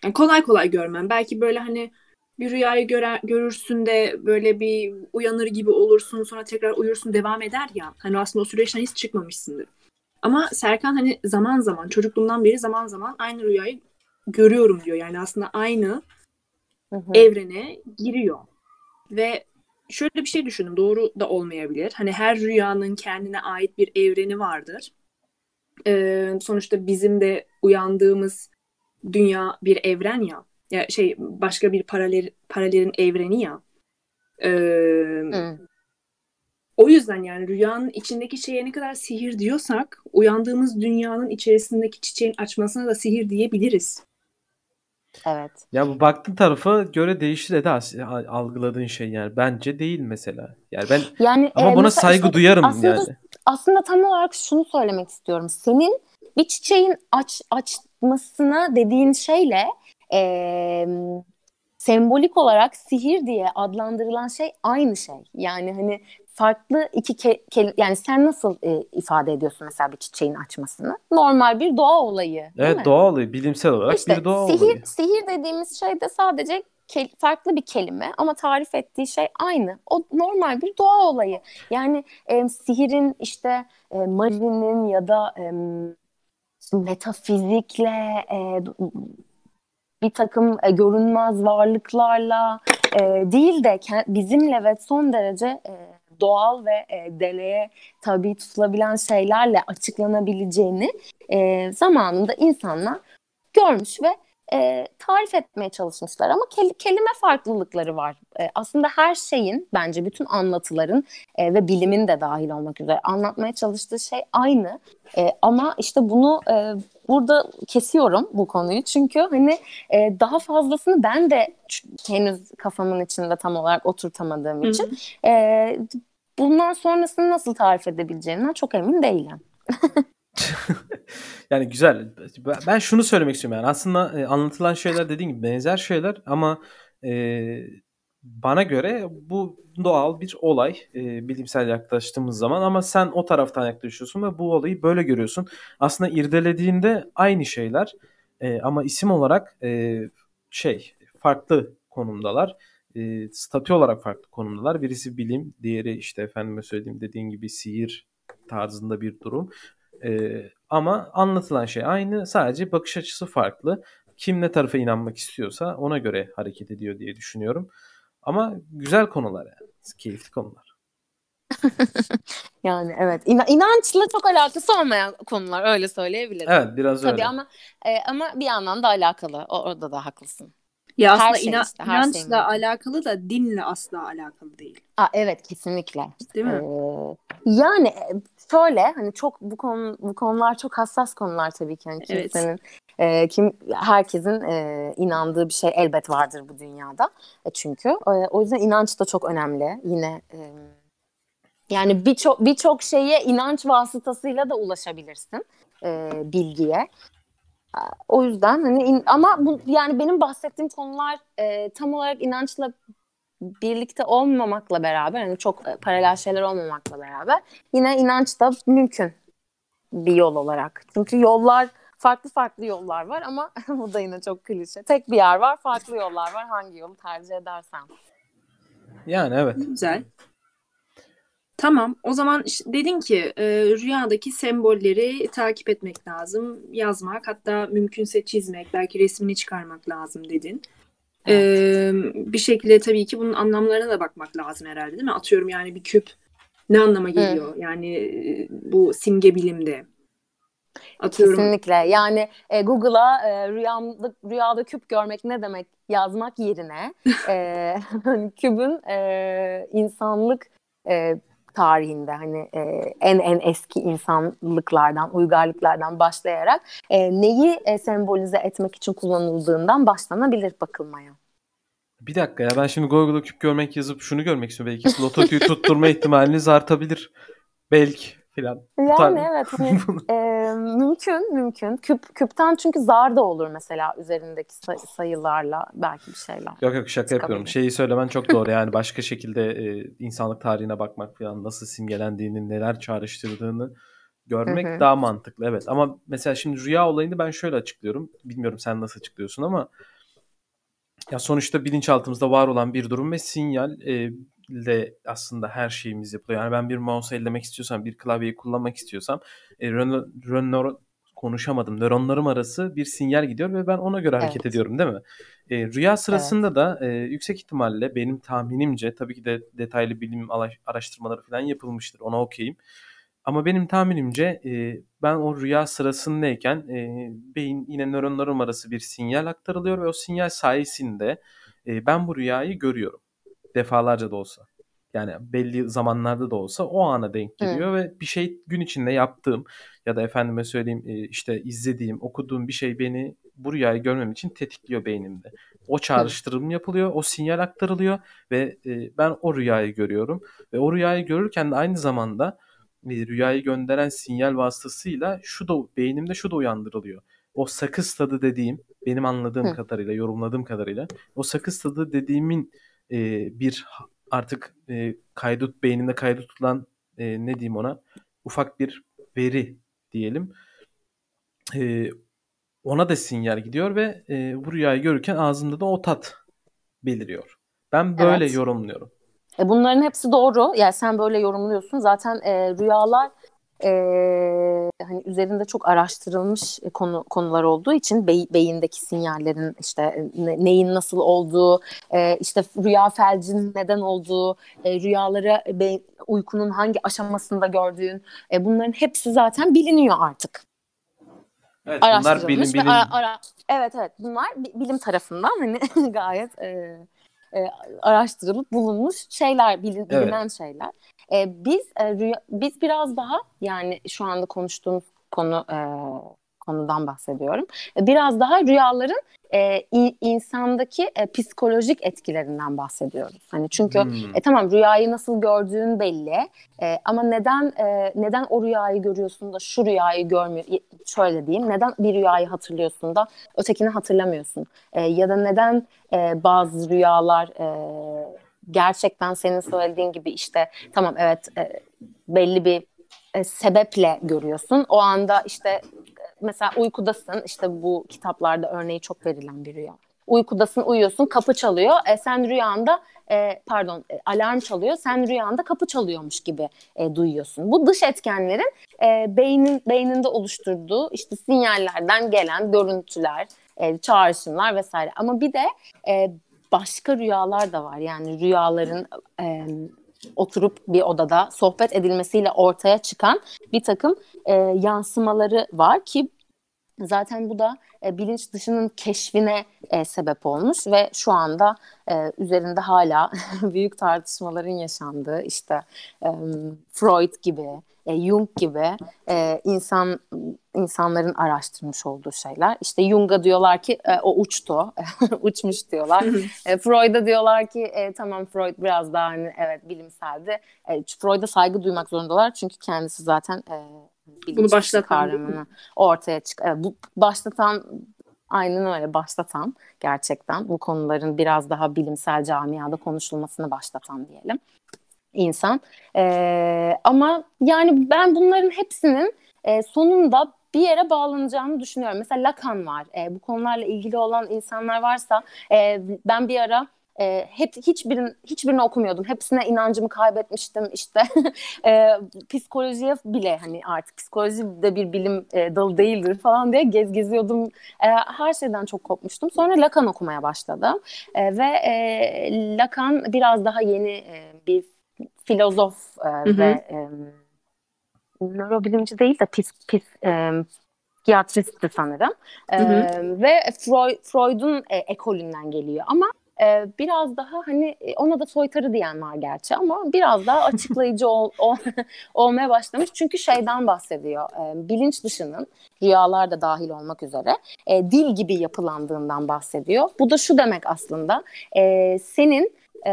Yani kolay kolay görmem. Belki böyle hani bir rüyayı göre, görürsün de böyle bir uyanır gibi olursun sonra tekrar uyursun devam eder ya. Hani aslında o süreçten hiç çıkmamışsındır. Ama Serkan hani zaman zaman çocukluğumdan beri zaman zaman aynı rüyayı görüyorum diyor. Yani aslında aynı hı hı. evrene giriyor. Ve şöyle bir şey düşündüm. Doğru da olmayabilir. Hani her rüyanın kendine ait bir evreni vardır. Ee, sonuçta bizim de uyandığımız dünya bir evren ya. Ya şey başka bir paralel paralelin evreni ya. Ee, O yüzden yani rüyanın içindeki şeye ne kadar sihir diyorsak uyandığımız dünyanın içerisindeki çiçeğin açmasına da sihir diyebiliriz. Evet. Ya bu baktığın tarafa göre değişir de algıladığın şey yani. Bence değil mesela. Yani ben yani, ama e, buna saygı işte, duyarım aslında, yani. Aslında tam olarak şunu söylemek istiyorum. Senin bir çiçeğin aç açmasına dediğin şeyle e, sembolik olarak sihir diye adlandırılan şey aynı şey. Yani hani farklı iki ke, ke yani sen nasıl e, ifade ediyorsun mesela bir çiçeğin açmasını? Normal bir doğa olayı. Evet mi? doğa olayı bilimsel olarak işte, bir doğa sihir, olayı. Sihir dediğimiz şey de sadece ke, farklı bir kelime ama tarif ettiği şey aynı. O normal bir doğa olayı. Yani e, sihirin işte e, maginin ya da e, metafizikle e, bir takım e, görünmez varlıklarla e, değil de bizimle ve son derece e, doğal ve e, deneye tabi tutulabilen şeylerle açıklanabileceğini e, zamanında insanlar görmüş ve e, tarif etmeye çalışmışlar ama kel- kelime farklılıkları var. E, aslında her şeyin bence bütün anlatıların e, ve bilimin de dahil olmak üzere anlatmaya çalıştığı şey aynı. E, ama işte bunu e, burada kesiyorum bu konuyu çünkü hani e, daha fazlasını ben de henüz kafamın içinde tam olarak oturtamadığım için e, bundan sonrasını nasıl tarif edebileceğimden çok emin değilim. (laughs) yani güzel. Ben şunu söylemek istiyorum yani aslında e, anlatılan şeyler dediğim gibi benzer şeyler ama e, bana göre bu doğal bir olay e, bilimsel yaklaştığımız zaman ama sen o taraftan yaklaşıyorsun ve bu olayı böyle görüyorsun. Aslında irdelediğinde aynı şeyler e, ama isim olarak e, şey farklı konumdalar. E, statü olarak farklı konumdalar. Birisi bilim, diğeri işte efendime söylediğim dediğin gibi sihir tarzında bir durum. E, ama anlatılan şey aynı. Sadece bakış açısı farklı. Kim ne tarafa inanmak istiyorsa ona göre hareket ediyor diye düşünüyorum. Ama güzel konular yani. Keyifli konular. (laughs) yani evet İna- inançla çok alakası olmayan konular öyle söyleyebilirim. Evet biraz Tabii öyle. ama e, ama bir yandan da alakalı. Orada da haklısın. Ya aslında şey ina- işte, inançla şey alakalı da dinle asla alakalı değil. Aa, evet kesinlikle. Değil mi? Ee, yani e, şöyle hani çok bu konu bu konular çok hassas konular tabii ki. Yani evet. kimsenin e, kim herkesin e, inandığı bir şey elbet vardır bu dünyada. E, çünkü e, o yüzden inanç da çok önemli. Yine e, yani birçok birçok şeye inanç vasıtasıyla da ulaşabilirsin e, bilgiye. O yüzden hani in, ama bu yani benim bahsettiğim konular e, tam olarak inançla birlikte olmamakla beraber hani çok e, paralel şeyler olmamakla beraber yine inanç da mümkün bir yol olarak. Çünkü yollar farklı farklı yollar var ama (laughs) bu da yine çok klişe. Tek bir yer var, farklı yollar var. Hangi yolu tercih edersen. Yani evet. Güzel. Tamam. O zaman dedin ki e, rüyadaki sembolleri takip etmek lazım, yazmak, hatta mümkünse çizmek, belki resmini çıkarmak lazım dedin. Evet. E, bir şekilde tabii ki bunun anlamlarına da bakmak lazım herhalde değil mi? Atıyorum yani bir küp ne anlama geliyor? Evet. Yani e, bu simge bilimde. Atıyorum. Kesinlikle. Yani e, Google'a e, rüyamda, rüyada küp görmek ne demek yazmak yerine e, (laughs) kübün e, insanlık e, tarihinde hani e, en en eski insanlıklardan, uygarlıklardan başlayarak e, neyi e, sembolize etmek için kullanıldığından başlanabilir bakılmaya. Bir dakika ya ben şimdi Google'a küp görmek yazıp şunu görmek istiyorum. Belki Sloto'yu (laughs) tutturma ihtimaliniz artabilir. Belki filan. Yani evet (laughs) hani, e, mümkün mümkün. Küp küpten çünkü zar da olur mesela üzerindeki say- sayılarla belki bir şeyler. Yok yok şaka yapıyorum. Şeyi söylemen çok doğru. Yani başka şekilde e, insanlık tarihine bakmak falan nasıl simgelendiğini, neler çağrıştırdığını görmek Hı-hı. daha mantıklı. Evet ama mesela şimdi rüya olayını ben şöyle açıklıyorum. Bilmiyorum sen nasıl açıklıyorsun ama ya sonuçta bilinçaltımızda var olan bir durum ve sinyal e, ile aslında her şeyimiz yapılıyor. Yani ben bir mouse ellemek istiyorsam, bir klavyeyi kullanmak istiyorsam e, nöron, konuşamadım. Nöronlarım arası bir sinyal gidiyor ve ben ona göre hareket evet. ediyorum değil mi? E, rüya sırasında evet. da e, yüksek ihtimalle benim tahminimce tabii ki de detaylı bilim araştırmaları falan yapılmıştır. Ona okeyim. Ama benim tahminimce e, ben o rüya sırasındayken e, beyin yine nöronlarım arası bir sinyal aktarılıyor ve o sinyal sayesinde e, ben bu rüyayı görüyorum. Defalarca da olsa. Yani belli zamanlarda da olsa o ana denk geliyor Hı. ve bir şey gün içinde yaptığım ya da efendime söyleyeyim e, işte izlediğim, okuduğum bir şey beni bu rüyayı görmem için tetikliyor beynimde. O çağrıştırım yapılıyor, o sinyal aktarılıyor ve e, ben o rüyayı görüyorum. Ve o rüyayı görürken de aynı zamanda rüyayı gönderen sinyal vasıtasıyla şu da beynimde şu da uyandırılıyor. O sakız tadı dediğim benim anladığım Hı. kadarıyla, yorumladığım kadarıyla o sakız tadı dediğimin e, bir artık e, kaydı beyninde kaydı tutulan e, ne diyeyim ona ufak bir veri diyelim. E, ona da sinyal gidiyor ve e, bu rüyayı görürken ağzımda da o tat beliriyor. Ben böyle evet. yorumluyorum. E bunların hepsi doğru. Yani sen böyle yorumluyorsun. Zaten e, rüyalar e, hani üzerinde çok araştırılmış konu konular olduğu için be, beyindeki sinyallerin işte ne, neyin nasıl olduğu, e, işte rüya felcinin neden olduğu, e, rüyaları be, uykunun hangi aşamasında gördüğün, e, bunların hepsi zaten biliniyor artık. Evet, bunlar bilim bilim. Ara, ara, evet evet bunlar bilim tarafından hani (laughs) gayet e, e, araştırılıp bulunmuş şeyler, bilin, bilinen evet. şeyler. E, biz e, rüya, biz biraz daha yani şu anda konuştuğumuz konu e, konudan bahsediyorum. E, biraz daha rüyaların e, insandaki e, psikolojik etkilerinden bahsediyoruz. Hani çünkü hmm. e, tamam rüyayı nasıl gördüğün belli e, ama neden e, neden o rüyayı görüyorsun da şu rüyayı görmüyor şöyle diyeyim neden bir rüyayı hatırlıyorsun da ötekini hatırlamıyorsun e, ya da neden e, bazı rüyalar e, gerçekten senin söylediğin gibi işte tamam evet e, belli bir e, sebeple görüyorsun. O anda işte mesela uykudasın işte bu kitaplarda örneği çok verilen bir rüya. Uykudasın uyuyorsun kapı çalıyor e, sen rüyanda e, pardon e, alarm çalıyor sen rüyanda kapı çalıyormuş gibi e, duyuyorsun. Bu dış etkenlerin e, beynin beyninde oluşturduğu işte sinyallerden gelen görüntüler, e, çağrışımlar vesaire. Ama bir de e, başka rüyalar da var. Yani rüyaların e, oturup bir odada sohbet edilmesiyle ortaya çıkan bir takım e, yansımaları var ki zaten bu da e, bilinç dışının keşfine e, sebep olmuş ve şu anda e, üzerinde hala (laughs) büyük tartışmaların yaşandığı işte e, Freud gibi e, Jung gibi e, insan insanların araştırmış olduğu şeyler. İşte Jung'a diyorlar ki e, o uçtu, (laughs) uçmuş diyorlar. e, Freud'a diyorlar ki e, tamam Freud biraz daha hani evet bilimseldi. E, Freud'a saygı duymak zorundalar çünkü kendisi zaten e, bunu başlatan ortaya çık. Evet, bu başlatan aynen öyle başlatan gerçekten bu konuların biraz daha bilimsel camiada konuşulmasını başlatan diyelim insan. E, ama yani ben bunların hepsinin e, sonunda bir yere bağlanacağını düşünüyorum. Mesela Lacan var. E, bu konularla ilgili olan insanlar varsa e, ben bir ara e, hep hiçbirini hiçbirini okumuyordum. Hepsine inancımı kaybetmiştim. İşte (laughs) e, psikolojiye bile hani artık psikoloji de bir bilim e, dalı değildir falan diye gez geziyordum. E, her şeyden çok kopmuştum. Sonra Lacan okumaya başladım. E, ve e, Lacan biraz daha yeni e, bir filozof e, hı hı. ve e, nörobilimci değil de pis, pis, e, psikiyatristti sanırım. Hı hı. Ve Freud, Freud'un e, ekolünden geliyor ama e, biraz daha hani e, ona da soytarı diyen var gerçi ama biraz daha açıklayıcı ol, ol, (laughs) olmaya başlamış. Çünkü şeyden bahsediyor. E, bilinç dışının rüyalar da dahil olmak üzere e, dil gibi yapılandığından bahsediyor. Bu da şu demek aslında. E, senin e,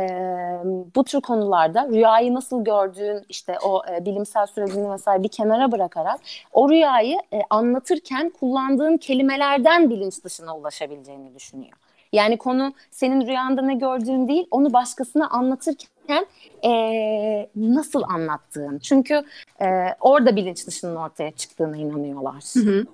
bu tür konularda rüyayı nasıl gördüğün işte o e, bilimsel sürecini vesaire bir kenara bırakarak o rüyayı e, anlatırken kullandığın kelimelerden bilinç dışına ulaşabileceğini düşünüyor. Yani konu senin rüyanda ne gördüğün değil, onu başkasına anlatırken e, nasıl anlattığın. Çünkü e, orada bilinç dışının ortaya çıktığına inanıyorlar. Hı hı.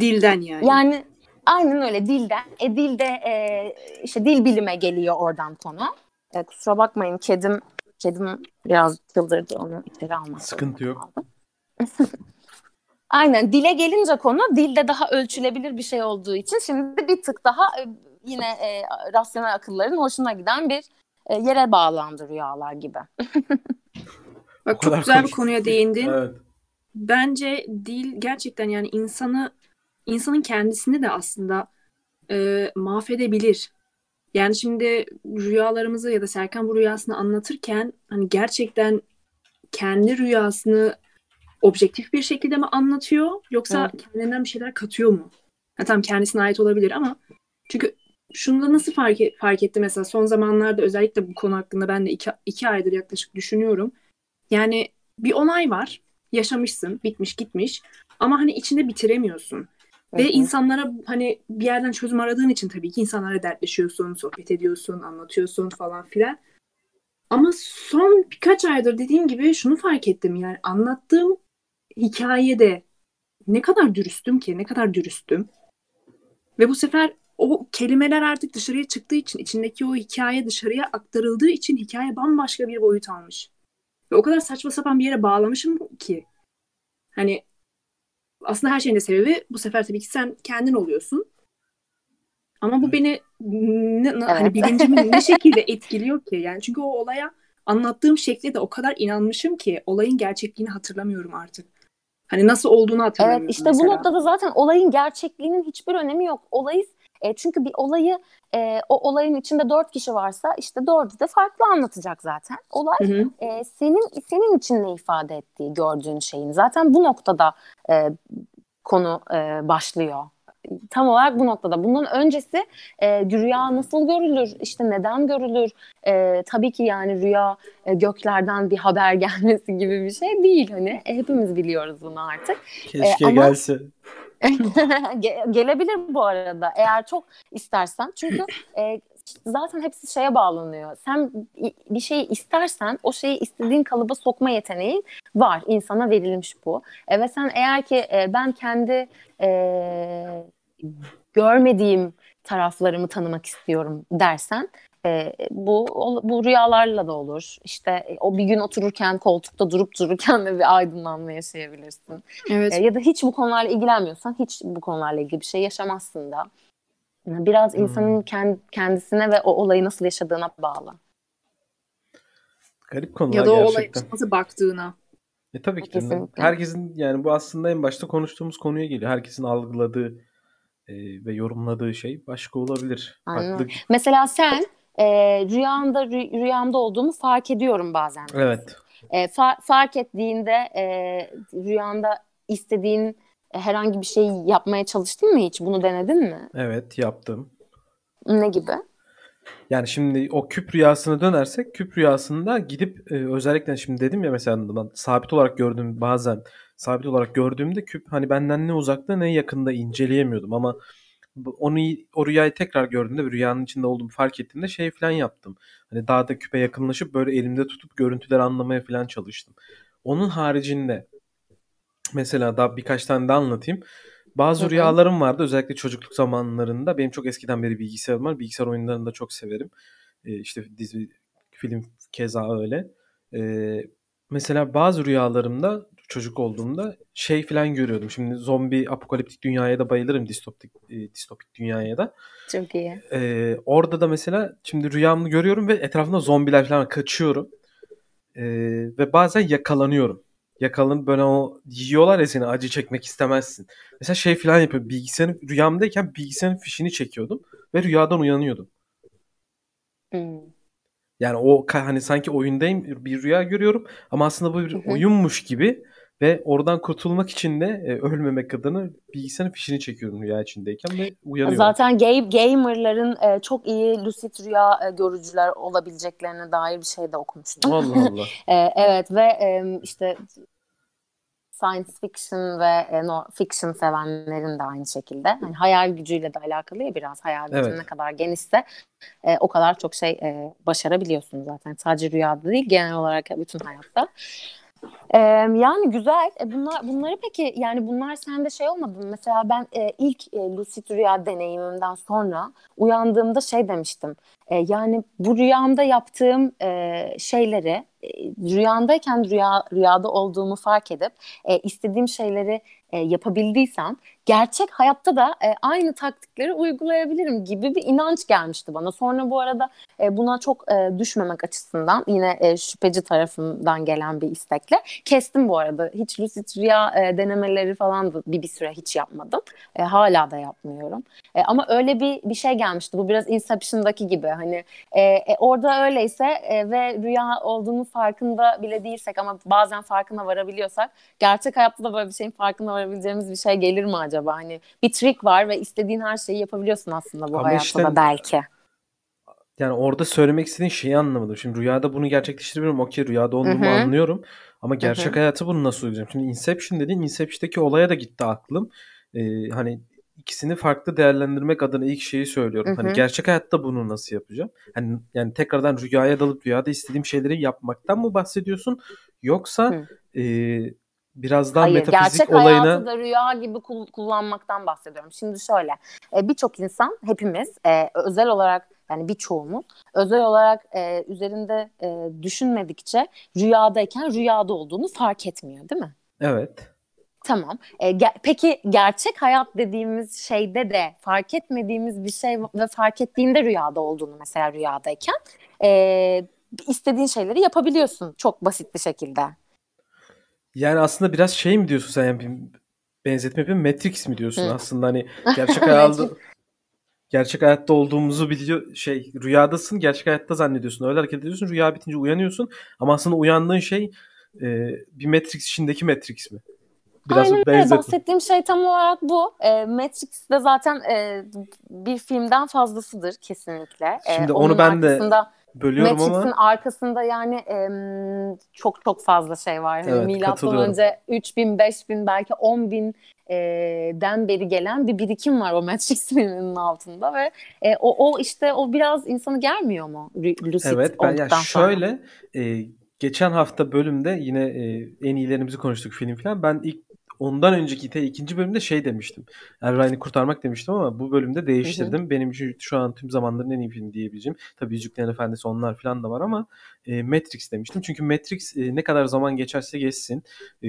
Dilden yani. Yani aynen öyle dilden. E, dilde e, işte dil bilime geliyor oradan konu. E, kusura bakmayın kedim kedim biraz çıldırdı onu içeri almak. Sıkıntı yok. (laughs) Aynen dile gelince konu dilde daha ölçülebilir bir şey olduğu için şimdi bir tık daha e, yine e, rasyonel akılların hoşuna giden bir e, yere bağlandı rüyalar gibi. (laughs) Bak çok güzel konuştum. bir konuya değindin. evet. Bence dil gerçekten yani insanı insanın kendisini de aslında e, mahvedebilir. Yani şimdi rüyalarımızı ya da Serkan bu rüyasını anlatırken hani gerçekten kendi rüyasını objektif bir şekilde mi anlatıyor yoksa evet. kendinden bir şeyler katıyor mu? Ha, tamam kendisine ait olabilir ama çünkü şunu da nasıl fark, et, fark etti mesela son zamanlarda özellikle bu konu hakkında ben de iki, iki aydır yaklaşık düşünüyorum. Yani bir onay var yaşamışsın bitmiş gitmiş ama hani içinde bitiremiyorsun. Ve insanlara hani bir yerden çözüm aradığın için tabii ki insanlara dertleşiyorsun, sohbet ediyorsun, anlatıyorsun falan filan. Ama son birkaç aydır dediğim gibi şunu fark ettim yani anlattığım hikayede ne kadar dürüstüm ki, ne kadar dürüstüm. Ve bu sefer o kelimeler artık dışarıya çıktığı için, içindeki o hikaye dışarıya aktarıldığı için hikaye bambaşka bir boyut almış. Ve o kadar saçma sapan bir yere bağlamışım ki. Hani aslında her şeyin de sebebi bu sefer tabii ki sen kendin oluyorsun. Ama bu beni ne, evet. hani bilincimi ne (laughs) şekilde etkiliyor ki? Yani çünkü o olaya anlattığım şekle de o kadar inanmışım ki olayın gerçekliğini hatırlamıyorum artık. Hani nasıl olduğunu hatırlamıyorum. Evet işte mesela. bu noktada zaten olayın gerçekliğinin hiçbir önemi yok. Olayı e, çünkü bir olayı e, o olayın içinde dört kişi varsa işte dördü de farklı anlatacak zaten. Olay hı hı. E, senin senin için ne ifade ettiği gördüğün şeyin. Zaten bu noktada e, konu e, başlıyor tam olarak bu noktada. Bundan öncesi e, rüya nasıl görülür? İşte neden görülür? E, tabii ki yani rüya e, göklerden bir haber (laughs) gelmesi gibi bir şey değil. Hani e, hepimiz biliyoruz bunu artık. Keşke e, ama... gelse. (laughs) gelebilir bu arada eğer çok istersen. Çünkü (clears throat) e, zaten hepsi şeye bağlanıyor. Sen bir şeyi istersen o şeyi istediğin kalıba sokma yeteneğin var. İnsana verilmiş bu. E, ve sen eğer ki e, ben kendi e, görmediğim taraflarımı tanımak istiyorum dersen e, bu bu rüyalarla da olur. İşte e, o bir gün otururken koltukta durup dururken de bir aydınlanma yaşayabilirsin. Evet. E, ya da hiç bu konularla ilgilenmiyorsan hiç bu konularla ilgili bir şey yaşamazsın da. Biraz hmm. insanın kendisine ve o olayı nasıl yaşadığına bağlı. Garip konular Ya da o olaya nasıl baktığına. E tabii ki. Kesinlikle. Herkesin yani bu aslında en başta konuştuğumuz konuya geliyor. Herkesin algıladığı e, ve yorumladığı şey başka olabilir. Farklı... Mesela sen e, rüyanda rü, rüyamda olduğumu fark ediyorum bazen. Evet. E, fa- fark ettiğinde e, rüyanda istediğin herhangi bir şey yapmaya çalıştın mı hiç? Bunu denedin mi? Evet yaptım. Ne gibi? Yani şimdi o küp rüyasına dönersek küp rüyasında gidip e, özellikle şimdi dedim ya mesela ben sabit olarak gördüğüm bazen sabit olarak gördüğümde küp hani benden ne uzakta ne yakında inceleyemiyordum ama onu o rüyayı tekrar gördüğümde rüyanın içinde olduğumu fark ettiğimde şey falan yaptım. Hani dağda küpe yakınlaşıp böyle elimde tutup görüntüleri anlamaya falan çalıştım. Onun haricinde mesela daha birkaç tane de anlatayım. Bazı Hı-hı. rüyalarım vardı özellikle çocukluk zamanlarında. Benim çok eskiden beri bilgisayarım var. Bilgisayar oyunlarını da çok severim. Ee, işte dizi, film keza öyle. Ee, mesela bazı rüyalarımda çocuk olduğumda şey falan görüyordum. Şimdi zombi apokaliptik dünyaya da bayılırım distopik e, distopik dünyaya da. Çok iyi. Ee, orada da mesela şimdi rüyamı görüyorum ve etrafında zombiler falan kaçıyorum. Ee, ve bazen yakalanıyorum. Yakalanıp böyle o yiyorlar ya seni acı çekmek istemezsin. Mesela şey falan yapıyorum. Bilgisayarın rüyamdayken bilgisayarın fişini çekiyordum ve rüyadan uyanıyordum. Hmm. Yani o hani sanki oyundayım bir rüya görüyorum ama aslında bu bir oyunmuş gibi ve oradan kurtulmak için de e, ölmemek adına bilgisayarın fişini çekiyorum rüya içindeyken ve uyanıyorum. Zaten gay, gamerların e, çok iyi lucid rüya e, görücüler olabileceklerine dair bir şey de okumuştum. Allah (laughs) Allah. e, evet ve e, işte science fiction ve e, no fiction sevenlerin de aynı şekilde. Hani hayal gücüyle de alakalı ya biraz hayal gücü evet. ne kadar genişse e, o kadar çok şey e, başarabiliyorsun zaten. Sadece rüyada değil genel olarak bütün hayatta. Ee, yani güzel. E bunlar bunları peki yani bunlar sende şey olmadı mı? Mesela ben e, ilk e, lucid rüya deneyimimden sonra uyandığımda şey demiştim. E, yani bu rüyamda yaptığım e, şeyleri e, rüyandayken rüya rüyada olduğumu fark edip e, istediğim şeyleri e, yapabildiysem gerçek hayatta da e, aynı taktikleri uygulayabilirim gibi bir inanç gelmişti bana. Sonra bu arada e, buna çok e, düşmemek açısından yine e, şüpheci tarafından gelen bir istekle kestim bu arada. Hiç lucid rüya e, denemeleri falan da bir, bir süre hiç yapmadım. E, hala da yapmıyorum. E, ama öyle bir bir şey gelmişti. Bu biraz Inception'daki gibi hani e, e, orada öyleyse e, ve rüya olduğunu farkında bile değilsek ama bazen farkına varabiliyorsak gerçek hayatta da böyle bir şeyin farkına varabileceğimiz bir şey gelir mi acaba? Hani bir trik var ve istediğin her şeyi yapabiliyorsun aslında bu ama hayatta işte, da belki. Yani orada söylemek istediğin şeyi anlamadım. Şimdi rüyada bunu gerçekleştirebilirim. Okey rüyada olduğumu Hı-hı. anlıyorum. Ama gerçek Hı-hı. hayatı bunu nasıl uygulayacağım? Şimdi Inception dediğin Inception'daki olaya da gitti aklım. Ee, hani ikisini farklı değerlendirmek adına ilk şeyi söylüyorum. Hı-hı. Hani gerçek hayatta bunu nasıl yapacağım? Hani yani tekrardan rüyaya dalıp rüyada istediğim şeyleri yapmaktan mı bahsediyorsun? Yoksa e, biraz daha Hayır, metafizik gerçek olayına... Gerçek hayatı da rüya gibi kullanmaktan bahsediyorum. Şimdi şöyle, e, birçok insan, hepimiz e, özel olarak yani birçoğumuz özel olarak e, üzerinde e, düşünmedikçe rüyadayken rüyada olduğunu fark etmiyor değil mi? Evet. Tamam. E, ge- peki gerçek hayat dediğimiz şeyde de fark etmediğimiz bir şey ve fark ettiğinde rüyada olduğunu mesela rüyadayken e, istediğin şeyleri yapabiliyorsun çok basit bir şekilde. Yani aslında biraz şey mi diyorsun sen yani benzetme yapayım Matrix mi diyorsun Hı. aslında hani (laughs) gerçek hayatta gerçek hayatta olduğumuzu biliyor şey rüyadasın gerçek hayatta zannediyorsun öyle hareket ediyorsun rüya bitince uyanıyorsun ama aslında uyandığın şey e, bir Matrix içindeki Matrix mi? Biraz Aynen öyle. Bahsettiğim şey tam olarak bu. E, Matrix de zaten e, bir filmden fazlasıdır kesinlikle. E, Şimdi onu ben de bölüyorum Matrix'in ama. arkasında yani e, çok çok fazla şey var. Hani evet, milattan önce 3000, 5000 belki 10 bin e, den beri gelen bir birikim var o Matrix (laughs) filminin altında ve e, o, o işte o biraz insanı gelmiyor mu Lucid Evet ben ya şöyle e, geçen hafta bölümde yine e, en iyilerimizi konuştuk film falan. Ben ilk ondan önceki te ikinci bölümde şey demiştim. Erray'ını kurtarmak demiştim ama bu bölümde değiştirdim. Hı hı. Benim için şu an tüm zamanların en iyi film diyebileceğim. Tabii Yüzüklerin Efendisi onlar falan da var ama e, Matrix demiştim. Çünkü Matrix e, ne kadar zaman geçerse geçsin e,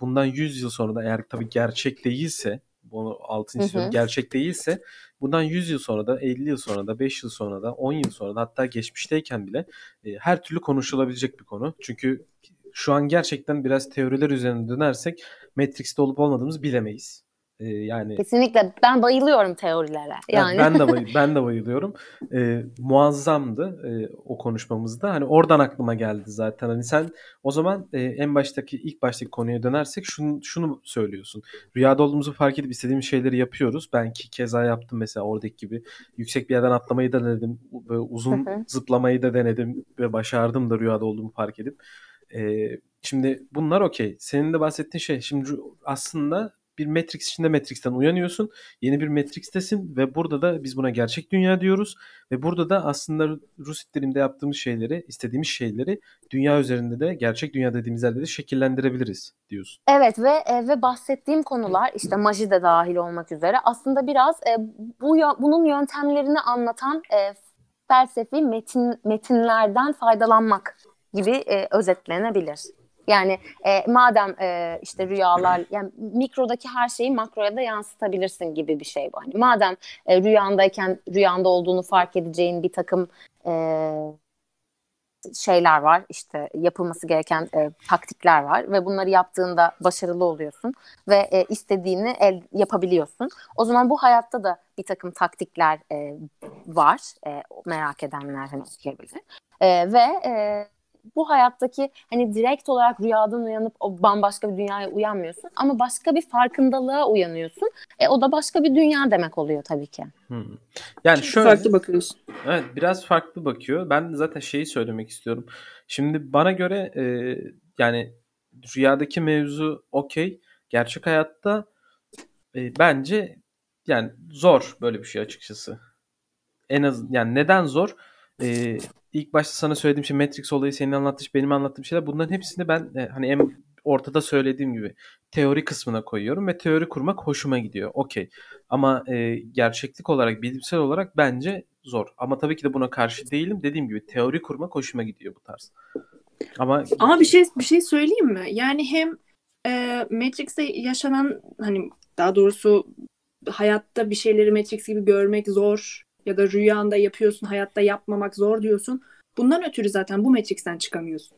bundan 100 yıl sonra da eğer tabii gerçek değilse bunu altın istiyorum. Gerçek değilse bundan 100 yıl sonra da 50 yıl sonra da 5 yıl sonra da 10 yıl sonra da hatta geçmişteyken bile e, her türlü konuşulabilecek bir konu. Çünkü şu an gerçekten biraz teoriler üzerine dönersek Matrix'te olup olmadığımızı bilemeyiz. Ee, yani kesinlikle ben bayılıyorum teorilere. Yani ben de (laughs) bay, ben de bayılıyorum. Ee, muazzamdı e, o konuşmamızda. Hani oradan aklıma geldi zaten. Hani sen o zaman e, en baştaki ilk baştaki konuya dönersek şunu şunu söylüyorsun. Rüyada olduğumuzu fark edip istediğimiz şeyleri yapıyoruz. Ben ki keza yaptım mesela oradaki gibi. Yüksek bir yerden atlamayı da denedim. Böyle uzun zıplamayı da denedim ve başardım da rüyada olduğumu fark edip. E, şimdi bunlar okey. Senin de bahsettiğin şey şimdi aslında bir Matrix içinde Matrix'ten uyanıyorsun. Yeni bir Matrix'tesin ve burada da biz buna gerçek dünya diyoruz. Ve burada da aslında Rus itlerinde yaptığımız şeyleri, istediğimiz şeyleri dünya üzerinde de gerçek dünya dediğimiz yerde de şekillendirebiliriz diyorsun. Evet ve e, ve bahsettiğim konular işte maji de dahil olmak üzere aslında biraz e, bu bunun yöntemlerini anlatan e, felsefi metin metinlerden faydalanmak gibi e, özetlenebilir. Yani e, madem e, işte rüyalar yani mikrodaki her şeyi makroya da yansıtabilirsin gibi bir şey bu. Hani madem e, rüyandayken rüyanda olduğunu fark edeceğin bir takım e, şeyler var işte yapılması gereken e, taktikler var ve bunları yaptığında başarılı oluyorsun ve e, istediğini el yapabiliyorsun. O zaman bu hayatta da bir takım taktikler e, var e, merak edenler hani. E, ve e, bu hayattaki hani direkt olarak rüyadan uyanıp o bambaşka bir dünyaya uyanmıyorsun ama başka bir farkındalığa uyanıyorsun. E, o da başka bir dünya demek oluyor tabii ki. Hmm. Yani şöyle farklı bakıyorsun. Evet, biraz farklı bakıyor. Ben zaten şeyi söylemek istiyorum. Şimdi bana göre e, yani rüyadaki mevzu okey. Gerçek hayatta e, bence yani zor böyle bir şey açıkçası. En az yani neden zor? E, ilk başta sana söylediğim şey Matrix olayı senin anlattığın benim anlattığım şeyler bunların hepsini ben e, hani en ortada söylediğim gibi teori kısmına koyuyorum ve teori kurmak hoşuma gidiyor. Okey. Ama e, gerçeklik olarak, bilimsel olarak bence zor. Ama tabii ki de buna karşı değilim. Dediğim gibi teori kurmak hoşuma gidiyor bu tarz. Ama ama bir şey bir şey söyleyeyim mi? Yani hem e, Matrix'te yaşanan hani daha doğrusu hayatta bir şeyleri Matrix gibi görmek zor ya da rüyanda yapıyorsun hayatta yapmamak zor diyorsun. Bundan ötürü zaten bu Matrix'ten çıkamıyorsun.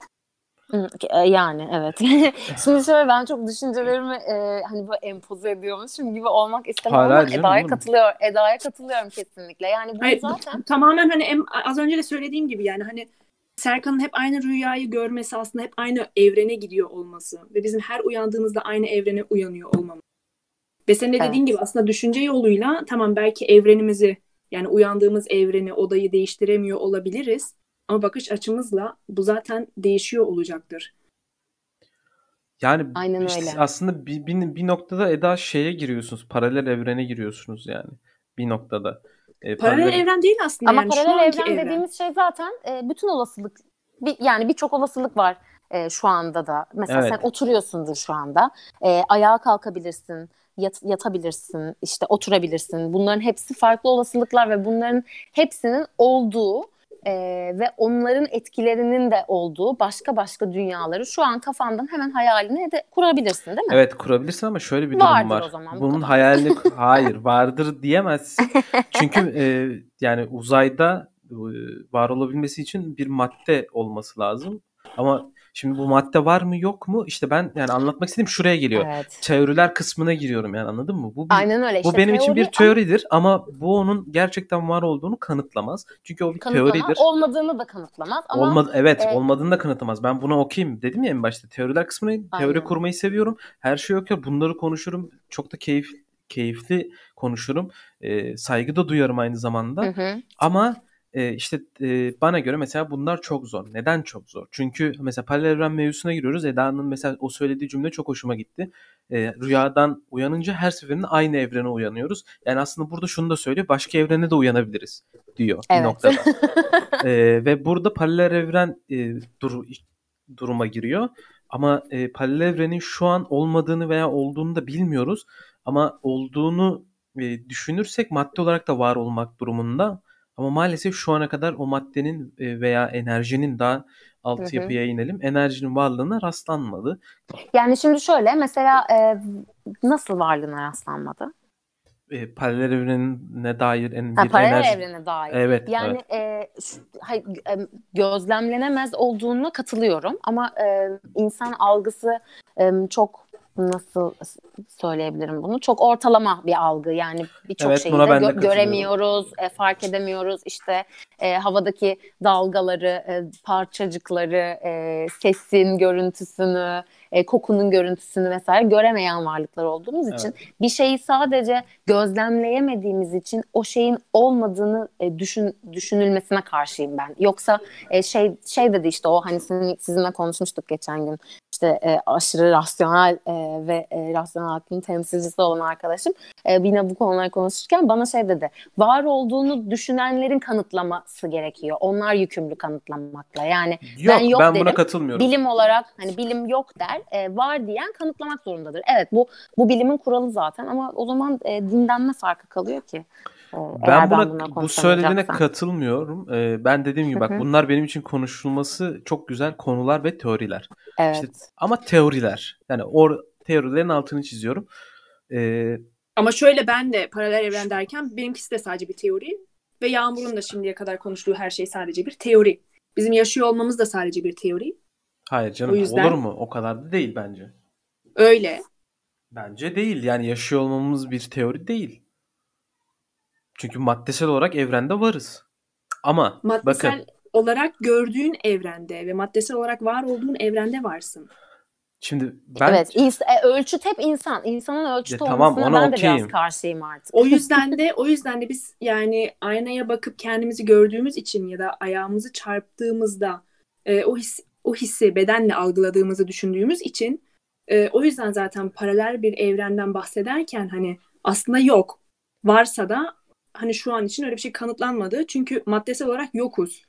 E, yani evet. (laughs) Şimdi şöyle ben çok düşüncelerimi e, hani böyle empoze ediyormuşum gibi olmak istemem Hala ama Eda'ya katılıyor. Eda'ya katılıyorum kesinlikle. Yani bu Hayır, zaten tamamen hani em, az önce de söylediğim gibi yani hani Serkan'ın hep aynı rüyayı görmesi aslında hep aynı evrene gidiyor olması ve bizim her uyandığımızda aynı evrene uyanıyor olmamız. Ve senin de dediğin evet. gibi aslında düşünce yoluyla tamam belki evrenimizi yani uyandığımız evreni, odayı değiştiremiyor olabiliriz. Ama bakış açımızla bu zaten değişiyor olacaktır. Yani Aynen işte öyle. aslında bir, bir, bir noktada Eda şeye giriyorsunuz. Paralel evrene giriyorsunuz yani. Bir noktada. E, paralel, paralel evren değil aslında Ama yani. paralel evren, evren dediğimiz şey zaten e, bütün olasılık bir, yani birçok olasılık var e, şu anda da. Mesela evet. sen oturuyorsundur şu anda. E, ayağa kalkabilirsin yat, yatabilirsin, işte oturabilirsin. Bunların hepsi farklı olasılıklar ve bunların hepsinin olduğu e, ve onların etkilerinin de olduğu başka başka dünyaları şu an kafandan hemen hayalini de kurabilirsin değil mi? Evet kurabilirsin ama şöyle bir durum vardır var. O zaman, Bunun hayalini (laughs) hayır vardır diyemezsin. (laughs) Çünkü e, yani uzayda e, var olabilmesi için bir madde olması lazım. Ama Şimdi bu madde var mı yok mu? İşte ben yani anlatmak istediğim şuraya geliyor. Evet. Teoriler kısmına giriyorum yani anladın mı? Bu bir, Aynen öyle. İşte bu benim teori, için bir teoridir ama... bu onun gerçekten var olduğunu kanıtlamaz. Çünkü o bir Kanıtlamaz, teoridir. Olmadığını da kanıtlamaz ama Olmadı evet, e... olmadığını da kanıtlamaz. Ben buna okuyayım dedim ya en başta. Teoriler kısmına teori kurmayı seviyorum. Her şey okuyor. Bunları konuşurum. Çok da keyif keyifli konuşurum. E, saygı da duyarım aynı zamanda. Hı hı. Ama e, işte e, bana göre mesela bunlar çok zor. Neden çok zor? Çünkü mesela paralel evren mevzusuna giriyoruz. Eda'nın mesela o söylediği cümle çok hoşuma gitti. E, rüyadan uyanınca her seferinde aynı evrene uyanıyoruz. Yani aslında burada şunu da söylüyor. Başka evrene de uyanabiliriz diyor evet. bir noktada. (laughs) e, ve burada paralel evren e, dur, duruma giriyor. Ama e, paralel evrenin şu an olmadığını veya olduğunu da bilmiyoruz. Ama olduğunu e, düşünürsek madde olarak da var olmak durumunda. Ama maalesef şu ana kadar o maddenin e, veya enerjinin daha alt yapıya inelim. Enerjinin varlığına rastlanmadı. Yani şimdi şöyle mesela e, nasıl varlığına rastlanmadı? E, paralel evrene dair en ha, bir paralel enerji... evrene dair. Evet. Yani evet. E, şu, hayır, e, gözlemlenemez olduğuna katılıyorum ama e, insan algısı e, çok nasıl söyleyebilirim bunu? Çok ortalama bir algı. Yani birçok evet, şeyi de gö- göremiyoruz, e, fark edemiyoruz. İşte e, havadaki dalgaları, e, parçacıkları, e, sesin görüntüsünü, e, kokunun görüntüsünü vesaire göremeyen varlıklar olduğumuz evet. için bir şeyi sadece gözlemleyemediğimiz için o şeyin olmadığını e, düşün düşünülmesine karşıyım ben. Yoksa e, şey şey dedi işte o hani sizin, sizinle konuşmuştuk geçen gün işte e, aşırı rasyonel e, ve e, rasyonel aklın temsilcisi olan arkadaşım e, yine bu konuları konuşurken bana şey dedi. Var olduğunu düşünenlerin kanıtlaması gerekiyor. Onlar yükümlü kanıtlamakla. Yani yok, ben yok ben dedim. buna katılmıyorum. Bilim olarak hani bilim yok der. E, var diyen kanıtlamak zorundadır. Evet bu bu bilimin kuralı zaten ama o zaman e, dinden ne farkı kalıyor ki? Ben buna, ben bu söylediğine katılmıyorum. Ee, ben dediğim gibi bak bunlar benim için konuşulması çok güzel konular ve teoriler. Evet. İşte, ama teoriler. Yani o teorilerin altını çiziyorum. Ee, ama şöyle ben de paralel evren derken benimkisi de sadece bir teori ve Yağmur'un da şimdiye kadar konuştuğu her şey sadece bir teori. Bizim yaşıyor olmamız da sadece bir teori. Hayır canım yüzden... olur mu? O kadar da değil bence. Öyle. Bence değil. Yani yaşıyor olmamız bir teori değil. Çünkü maddesel olarak evrende varız. Ama maddesel bakın, olarak gördüğün evrende ve maddesel olarak var olduğun evrende varsın. Şimdi ben... Evet, ins- e, ölçüt hep insan. İnsanın ölçüt ya, tamam, olmasına ben de okeyim. biraz karşıyım artık. O yüzden (laughs) de o yüzden de biz yani aynaya bakıp kendimizi gördüğümüz için ya da ayağımızı çarptığımızda e, o his o hissi bedenle algıladığımızı düşündüğümüz için e, o yüzden zaten paralel bir evrenden bahsederken hani aslında yok. Varsa da hani şu an için öyle bir şey kanıtlanmadı. Çünkü maddesel olarak yokuz.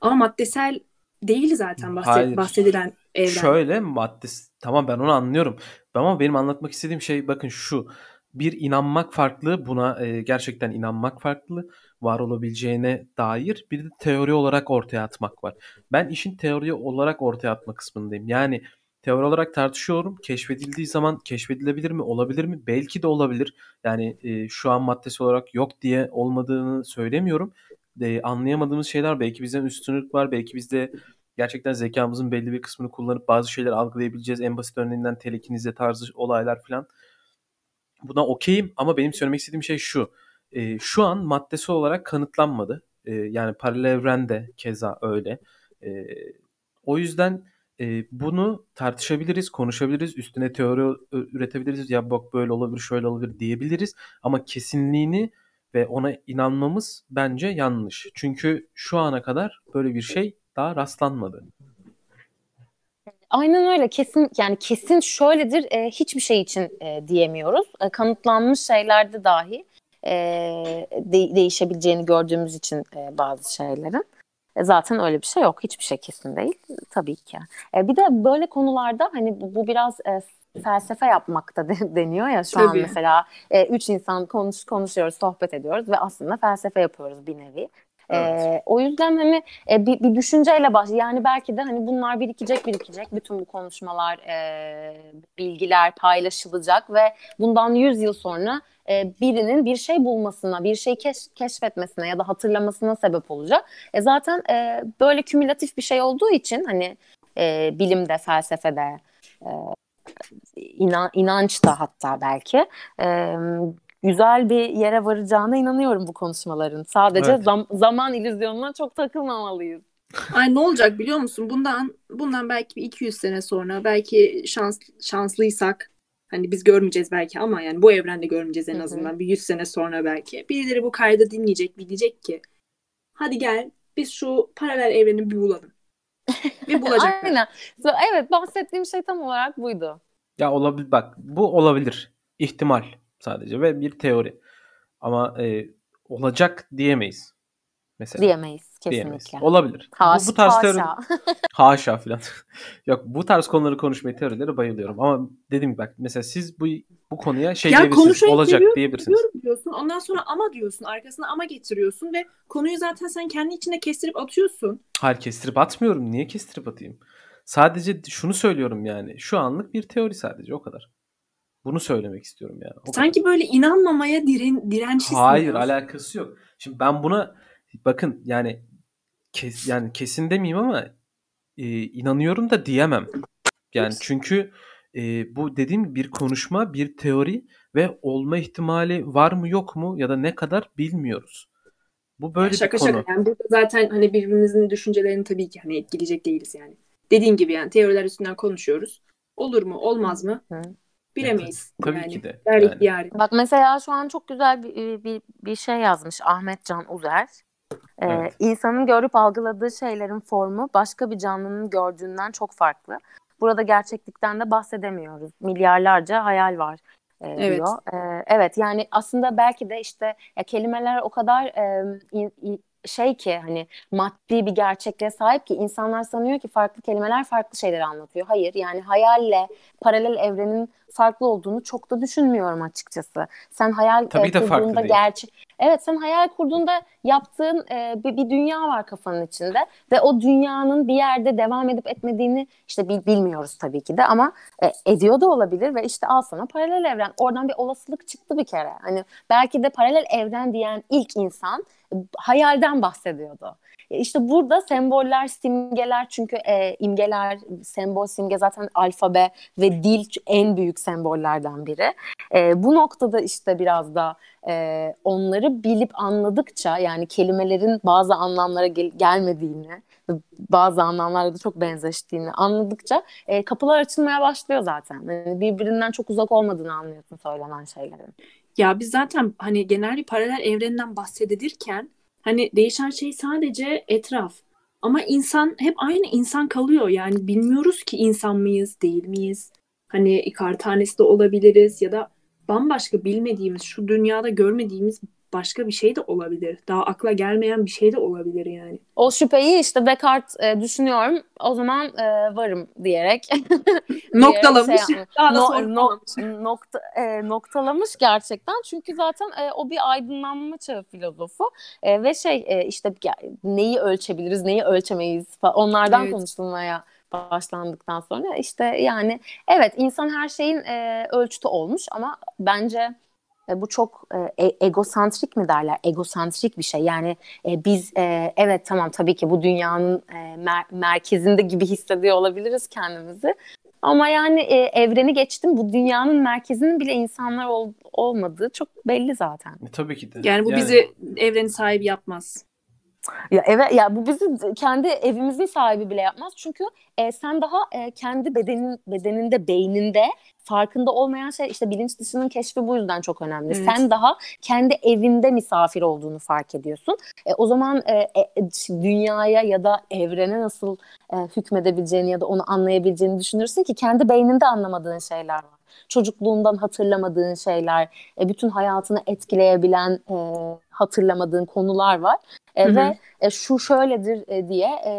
Ama maddesel değil zaten bahset, Hayır. bahsedilen evren. Şöyle maddesi tamam ben onu anlıyorum. Ama benim anlatmak istediğim şey bakın şu. Bir inanmak farklı buna e, gerçekten inanmak farklı var olabileceğine dair bir de teori olarak ortaya atmak var. Ben işin teori olarak ortaya atma kısmındayım. Yani teori olarak tartışıyorum. Keşfedildiği zaman keşfedilebilir mi? Olabilir mi? Belki de olabilir. Yani e, şu an maddesi olarak yok diye olmadığını söylemiyorum. E, anlayamadığımız şeyler belki bizden üstünlük var. Belki bizde gerçekten zekamızın belli bir kısmını kullanıp bazı şeyleri algılayabileceğiz. En basit örneğinden telekinize tarzı olaylar falan. Buna okeyim ama benim söylemek istediğim şey şu. E, şu an maddesi olarak kanıtlanmadı. E, yani paralel evrende keza öyle. E, o yüzden e, bunu tartışabiliriz, konuşabiliriz, üstüne teori üretebiliriz. Ya bak böyle olabilir, şöyle olabilir diyebiliriz. Ama kesinliğini ve ona inanmamız bence yanlış. Çünkü şu ana kadar böyle bir şey daha rastlanmadı. Aynen öyle kesin yani kesin şöyledir e, hiçbir şey için e, diyemiyoruz. E, kanıtlanmış şeylerde dahi e, de, değişebileceğini gördüğümüz için e, bazı şeylerin. E, zaten öyle bir şey yok. Hiçbir şey kesin değil. Tabii ki. E, bir de böyle konularda hani bu, bu biraz e, felsefe yapmak da (laughs) deniyor ya şu Tabii. an mesela e, üç insan konuş konuşuyoruz, sohbet ediyoruz ve aslında felsefe yapıyoruz bir nevi. Evet. Ee, o yüzden hani e, bir, bir düşünceyle baş yani belki de hani bunlar birikecek birikecek bütün bu konuşmalar e, bilgiler paylaşılacak ve bundan 100 yıl sonra e, birinin bir şey bulmasına bir şey keş, keşfetmesine ya da hatırlamasına sebep olacak. E, zaten e, böyle kümülatif bir şey olduğu için hani e, bilimde felsefede e, inan, inanç da hatta belki e, güzel bir yere varacağına inanıyorum bu konuşmaların. Sadece evet. zam- zaman illüzyonuna çok takılmamalıyız. Ay ne olacak biliyor musun? Bundan bundan belki 200 sene sonra belki şans şanslıysak hani biz görmeyeceğiz belki ama yani bu evrende görmeyeceğiz en azından Hı-hı. bir 100 sene sonra belki. Birileri bu kaydı dinleyecek, bilecek ki hadi gel biz şu paralel evreni bir bulalım. (laughs) Ve bulacaklar. Aynen. Evet bahsettiğim şey tam olarak buydu. Ya olabilir bak bu olabilir. İhtimal sadece ve bir teori. Ama e, olacak diyemeyiz. Mesela. Diyemeyiz kesinlikle. Diyemeyiz. Olabilir. Haş, bu, bu tarz haşa. teori haşa (laughs) falan. (laughs) Yok bu tarz konuları konuşmaya teorilere bayılıyorum. Ama dediğim gibi bak mesela siz bu bu konuya şey ya diyebilirsiniz. Olacak geliyor, diyebilirsiniz. diyorsun. Ondan sonra ama diyorsun. Arkasına ama getiriyorsun ve konuyu zaten sen kendi içinde kestirip atıyorsun. Hayır kestirip atmıyorum. Niye kestirip atayım? Sadece şunu söylüyorum yani. Şu anlık bir teori sadece o kadar. Bunu söylemek istiyorum yani. O Sanki kadar. böyle inanmamaya diren, dirençlisin. Hayır ya. alakası yok. Şimdi ben buna bakın yani kes, yani kesin demeyeyim ama e, inanıyorum da diyemem. Yani çünkü e, bu dediğim bir konuşma, bir teori ve olma ihtimali var mı yok mu ya da ne kadar bilmiyoruz. Bu böyle şaka bir konu. Şaka yani burada zaten hani birbirimizin düşüncelerini tabii ki hani etkileyecek değiliz yani. Dediğin gibi yani teoriler üstünden konuşuyoruz. Olur mu, olmaz mı? Hı. Bilemeyiz. Ya, tabii yani. ki de. Yani. Bak mesela şu an çok güzel bir, bir, bir şey yazmış Ahmet Can Uzer. Ee, evet. İnsanın görüp algıladığı şeylerin formu başka bir canlının gördüğünden çok farklı. Burada gerçeklikten de bahsedemiyoruz. Milyarlarca hayal var e, evet. diyor. E, evet yani aslında belki de işte ya kelimeler o kadar e, in, in, şey ki hani maddi bir gerçekliğe sahip ki insanlar sanıyor ki farklı kelimeler farklı şeyleri anlatıyor. Hayır yani hayalle paralel evrenin farklı olduğunu çok da düşünmüyorum açıkçası. Sen hayal Tabii e, kurduğunda gerçek Evet sen hayal kurduğunda yaptığın e, bir, bir dünya var kafanın içinde ve o dünyanın bir yerde devam edip etmediğini işte bil, bilmiyoruz tabii ki de ama e, ediyor da olabilir ve işte al sana paralel evren. Oradan bir olasılık çıktı bir kere. Hani belki de paralel evren diyen ilk insan e, hayalden bahsediyordu. E, işte burada semboller, simgeler çünkü e, imgeler, sembol, simge zaten alfabe ve dil en büyük sembollerden biri. E, bu noktada işte biraz da e, onları bilip anladıkça yani kelimelerin bazı anlamlara gel- gelmediğini, bazı anlamlarda da çok benzeştiğini anladıkça e, kapılar açılmaya başlıyor zaten. Yani birbirinden çok uzak olmadığını anlıyorsun söylenen şeylerin. Ya biz zaten hani genel bir paralel evreninden bahsedilirken hani değişen şey sadece etraf. Ama insan hep aynı insan kalıyor. Yani bilmiyoruz ki insan mıyız, değil miyiz? Hani ikar tanesi de olabiliriz ya da bambaşka bilmediğimiz, şu dünyada görmediğimiz başka bir şey de olabilir. Daha akla gelmeyen bir şey de olabilir yani. O şüpheyi işte Descartes e, düşünüyorum. O zaman e, varım diyerek (laughs) noktalamış. Şey Daha da no, no, nokta, e, noktalamış gerçekten. Çünkü zaten e, o bir aydınlanma çağı filozofu e, ve şey e, işte neyi ölçebiliriz, neyi ölçemeyiz falan onlardan evet. konuşulmaya başlandıktan sonra işte yani evet insan her şeyin e, ölçütü olmuş ama bence bu çok e, e, egosantrik mi derler? Egosantrik bir şey. Yani e, biz e, evet tamam tabii ki bu dünyanın e, mer- merkezinde gibi (laughs) hissediyor olabiliriz kendimizi. Ama yani e, evreni geçtim bu dünyanın merkezinin bile insanlar ol- olmadığı çok belli zaten. E, tabii ki de. Yani bu yani... bizi evrenin sahibi yapmaz. Ya evet ya bu bizi kendi evimizin sahibi bile yapmaz. Çünkü e, sen daha e, kendi bedenin bedeninde, beyninde farkında olmayan şey işte bilinç dışının keşfi bu yüzden çok önemli. Evet. Sen daha kendi evinde misafir olduğunu fark ediyorsun. E, o zaman e, e, dünyaya ya da evrene nasıl e, hükmedebileceğini ya da onu anlayabileceğini düşünürsün ki kendi beyninde anlamadığın şeyler var. Çocukluğundan hatırlamadığın şeyler, e, bütün hayatını etkileyebilen e, hatırlamadığın konular var. E, hı hı. Ve e, şu şöyledir e, diye e,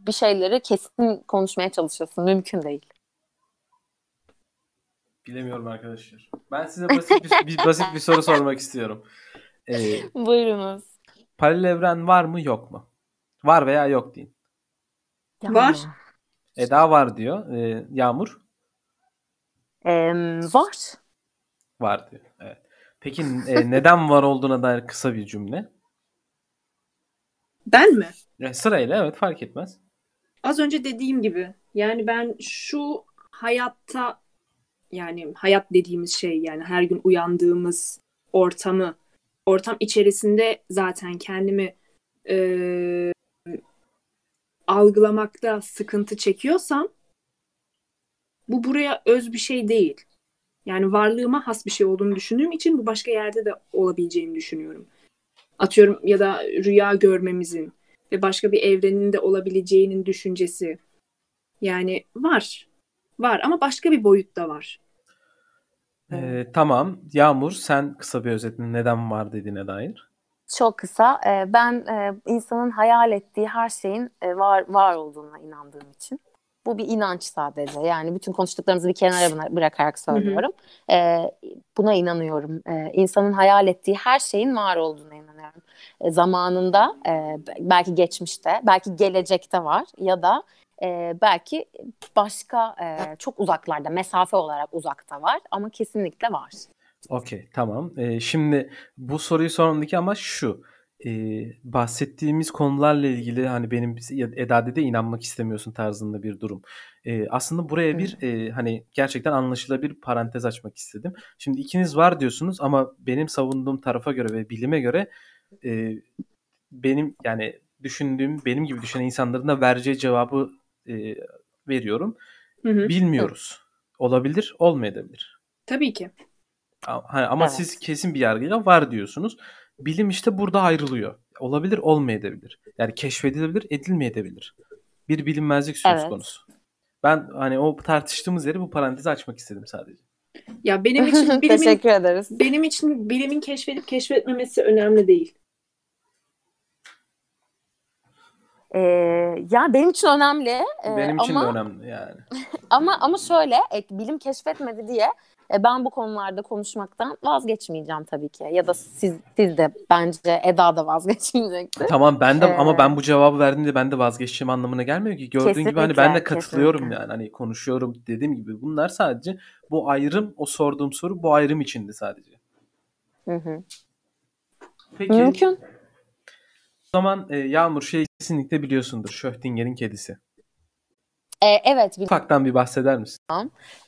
bir şeyleri kesin konuşmaya çalışıyorsun. Mümkün değil. Bilemiyorum arkadaşlar. Ben size basit bir, bir basit bir soru sormak istiyorum. Ee, Buyurunuz. Paralel evren var mı yok mu? Var veya yok deyin. Yani. Var. Eda var diyor. Ee, Yağmur? Ee, var. Var diyor. Evet. Peki e, neden var olduğuna dair kısa bir cümle. Ben mi? E, sırayla evet fark etmez. Az önce dediğim gibi yani ben şu hayatta yani hayat dediğimiz şey yani her gün uyandığımız ortamı ortam içerisinde zaten kendimi e, algılamakta sıkıntı çekiyorsam bu buraya öz bir şey değil. Yani varlığıma has bir şey olduğunu düşündüğüm için bu başka yerde de olabileceğini düşünüyorum. Atıyorum ya da rüya görmemizin ve başka bir evrenin de olabileceğinin düşüncesi. Yani var. Var ama başka bir boyutta var. Ee, tamam. Yağmur sen kısa bir özetin neden var dediğine dair. Çok kısa. Ee, ben e, insanın hayal ettiği her şeyin e, var var olduğuna inandığım için. Bu bir inanç sadece. Yani bütün konuştuklarımızı bir kenara bırakarak söylüyorum. Hı hı. Ee, buna inanıyorum. Ee, insanın hayal ettiği her şeyin var olduğuna inanıyorum. Ee, zamanında, e, belki geçmişte, belki gelecekte var ya da e, belki başka e, çok uzaklarda, mesafe olarak uzakta var ama kesinlikle var. Okey, tamam. Ee, şimdi bu soruyu sormamdaki ama şu e, bahsettiğimiz konularla ilgili hani benim Eda de inanmak istemiyorsun tarzında bir durum. E, aslında buraya bir e, hani gerçekten anlaşılabilir parantez açmak istedim. Şimdi ikiniz var diyorsunuz ama benim savunduğum tarafa göre ve bilime göre e, benim yani düşündüğüm benim gibi düşünen insanların da vereceği cevabı e, veriyorum. Hı hı. Bilmiyoruz. Evet. Olabilir, olmayabilir. Tabii ki. Ama, ama evet. siz kesin bir yargıyla var diyorsunuz bilim işte burada ayrılıyor. Olabilir, olmayabilir. Yani keşfedilebilir, edilmeyebilir. Bir bilinmezlik söz evet. konusu. Ben hani o tartıştığımız yeri bu parantezi açmak istedim sadece. Ya benim için (laughs) bilimin, Teşekkür ederiz. Benim için bilimin keşfedip keşfetmemesi önemli değil. Ee, ya benim için önemli. E, benim için ama, de önemli yani. (laughs) ama ama şöyle, bilim keşfetmedi diye e, ben bu konularda konuşmaktan vazgeçmeyeceğim tabii ki. Ya da siz siz de bence Eda da vazgeçmeyecektir. Tamam ben de ee, ama ben bu cevabı verdiğimde ben de vazgeçeceğim anlamına gelmiyor ki. Gördüğün gibi hani ben de katılıyorum kesinlikle. yani. Hani konuşuyorum dediğim gibi. Bunlar sadece bu ayrım o sorduğum soru bu ayrım içindi sadece. Hı hı. Peki. Mümkün. zaman e, Yağmur şey kesinlikle biliyorsundur. Schrödinger'in kedisi. E, evet. Biliyorum. Ufaktan bir bahseder misin?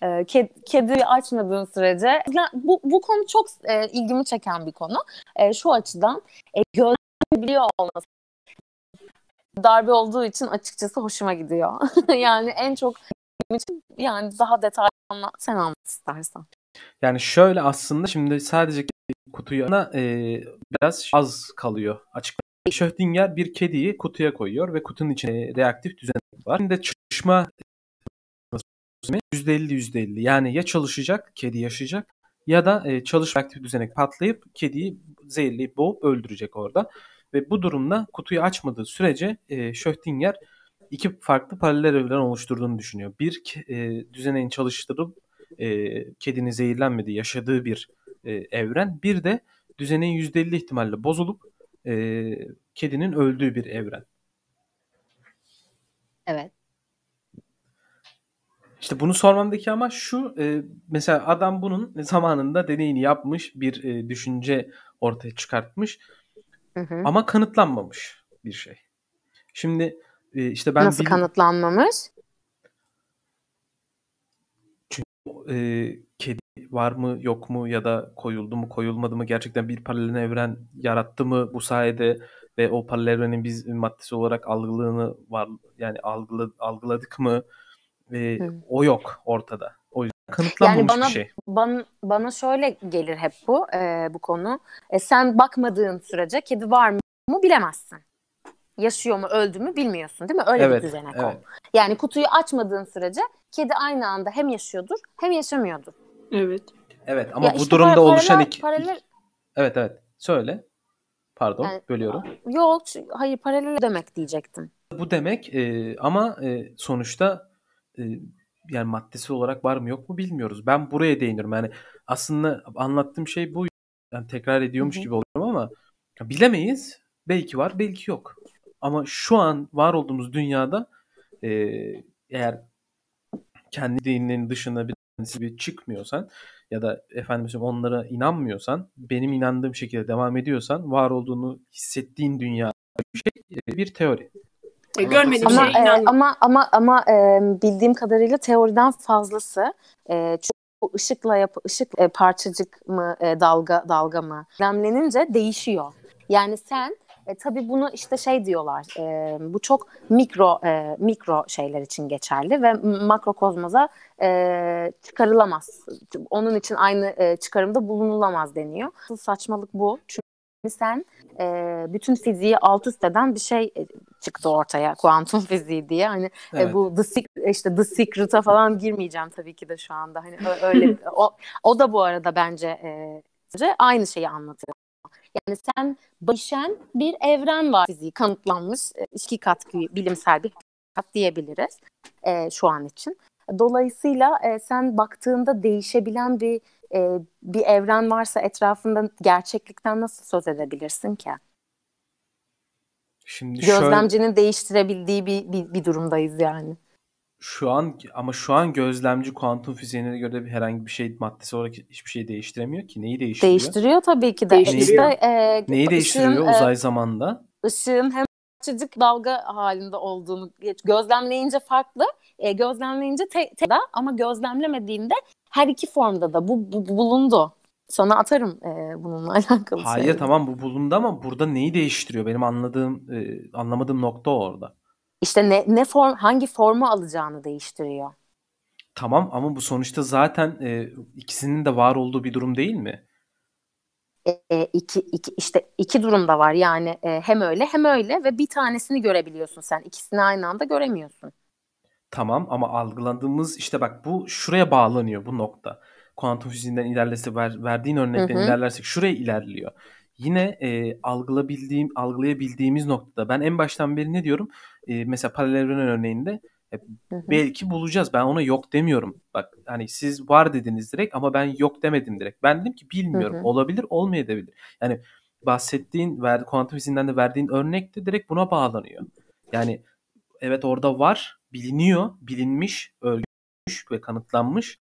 E, ked, kedi açmadığın sürece bu, bu konu çok e, ilgimi çeken bir konu. E, şu açıdan e, biliyor olması darbe olduğu için açıkçası hoşuma gidiyor. (laughs) yani en çok yani daha detaylı anlat, sen anlat istersen. Yani şöyle aslında şimdi sadece kutuyu e, biraz az kalıyor açık. Schrödinger bir kediyi kutuya koyuyor ve kutunun içine reaktif düzenek var. Şimdi çalışma %50 %50 yani ya çalışacak kedi yaşayacak ya da e, çalışma reaktif düzenek patlayıp kediyi zehirleyip boğup öldürecek orada. Ve bu durumda kutuyu açmadığı sürece e, Schrödinger iki farklı paralel evren oluşturduğunu düşünüyor. Bir e, düzeneğin çalıştırıp e, kedinin zehirlenmediği, yaşadığı bir e, evren. Bir de düzeneğin %50 ihtimalle bozulup e, kedinin öldüğü bir evren. Evet. İşte bunu sormamdaki ama şu e, mesela adam bunun zamanında deneyini yapmış bir e, düşünce ortaya çıkartmış hı hı. ama kanıtlanmamış bir şey. Şimdi e, işte ben nasıl bil... kanıtlanmamış? Çünkü e, kedi var mı yok mu ya da koyuldu mu koyulmadı mı gerçekten bir paralel evren yarattı mı bu sayede ve o paralel evrenin biz maddesi olarak algılığını var yani algıla, algıladık mı ve Hı. o yok ortada. O yüzden kanıtlanmamış yani bana, bir şey. Bana, bana şöyle gelir hep bu e, bu konu. E, sen bakmadığın sürece kedi var mı bilemezsin yaşıyor mu öldü mü bilmiyorsun değil mi? Öyle evet, bir düzenek evet. o. Yani kutuyu açmadığın sürece kedi aynı anda hem yaşıyordur hem yaşamıyordur. Evet. Evet ama ya bu işte durumda paralel, oluşan iki... Paralel... Evet evet söyle. Pardon yani, bölüyorum. Yok hayır paralel demek diyecektim. Bu demek e, ama e, sonuçta e, yani maddesi olarak var mı yok mu bilmiyoruz. Ben buraya değiniyorum. Yani aslında anlattığım şey bu. Yani tekrar ediyormuş Hı-hı. gibi oluyorum ama bilemeyiz. Belki var belki yok. Ama şu an var olduğumuz dünyada e, eğer kendi dininin dışına bir bir çıkmıyorsan ya da efendim onlara inanmıyorsan, benim inandığım şekilde devam ediyorsan var olduğunu hissettiğin dünya bir şey bir teori. E, görmediğim ama, şey e, ama ama ama e, bildiğim kadarıyla teoriden fazlası. E, çünkü ışıkla yap ışık e, parçacık mı e, dalga dalga mı demlenince değişiyor. Yani sen e, tabii bunu işte şey diyorlar. E, bu çok mikro e, mikro şeyler için geçerli ve makrokozmoza e, çıkarılamaz. Onun için aynı e, çıkarımda bulunulamaz deniyor. Saçmalık bu. Çünkü sen e, bütün fiziği alt üst eden bir şey e, çıktı ortaya kuantum fiziği diye hani evet. e, bu the işte the secret'a falan girmeyeceğim tabii ki de şu anda hani öyle (laughs) o, o da bu arada bence e, aynı şeyi anlatıyor. Yani sen başen bir evren var fiziği kanıtlanmış e, iki kat bilimsel bir kat diyebiliriz e, şu an için. Dolayısıyla e, sen baktığında değişebilen bir e, bir evren varsa etrafında gerçeklikten nasıl söz edebilirsin ki? Şimdi Gözlemcinin şöyle... değiştirebildiği bir, bir, bir durumdayız yani. Şu an ama şu an gözlemci kuantum fiziğine göre bir herhangi bir şey maddesi olarak hiçbir şey değiştiremiyor ki. Neyi değiştiriyor? Değiştiriyor tabii ki de. Değiştiriyor. İşte, e, Neyi değiştiriyor ışığın, uzay e, zamanda? Işığın hem çocuk dalga halinde olduğunu gözlemleyince farklı, e, gözlemleyince te, te da ama gözlemlemediğinde her iki formda da bu, bu, bu bulundu. Sana atarım e, bununla (laughs) alakalı. Hayır şeyleri. tamam bu bulundu ama burada neyi değiştiriyor? Benim anladığım e, anlamadığım nokta orada. İşte ne, ne form hangi formu alacağını değiştiriyor. Tamam ama bu sonuçta zaten e, ikisinin de var olduğu bir durum değil mi? E, iki, iki, işte iki durumda var yani e, hem öyle hem öyle ve bir tanesini görebiliyorsun sen ikisini aynı anda göremiyorsun. Tamam ama algıladığımız işte bak bu şuraya bağlanıyor bu nokta. Kuantum fiziğinden ilerlese ver, verdiğin örnekten ilerlersek şuraya ilerliyor yine e, algılabildiğim, algılayabildiğimiz noktada ben en baştan beri ne diyorum? E, mesela paralel evren örneğinde e, belki bulacağız. Ben ona yok demiyorum. Bak hani siz var dediniz direkt ama ben yok demedim direkt. Ben dedim ki bilmiyorum. Hı hı. Olabilir, olmayabilir. Yani bahsettiğin, ver, kuantum fiziğinden de verdiğin örnek de direkt buna bağlanıyor. Yani evet orada var, biliniyor, bilinmiş, ölmüş ve kanıtlanmış.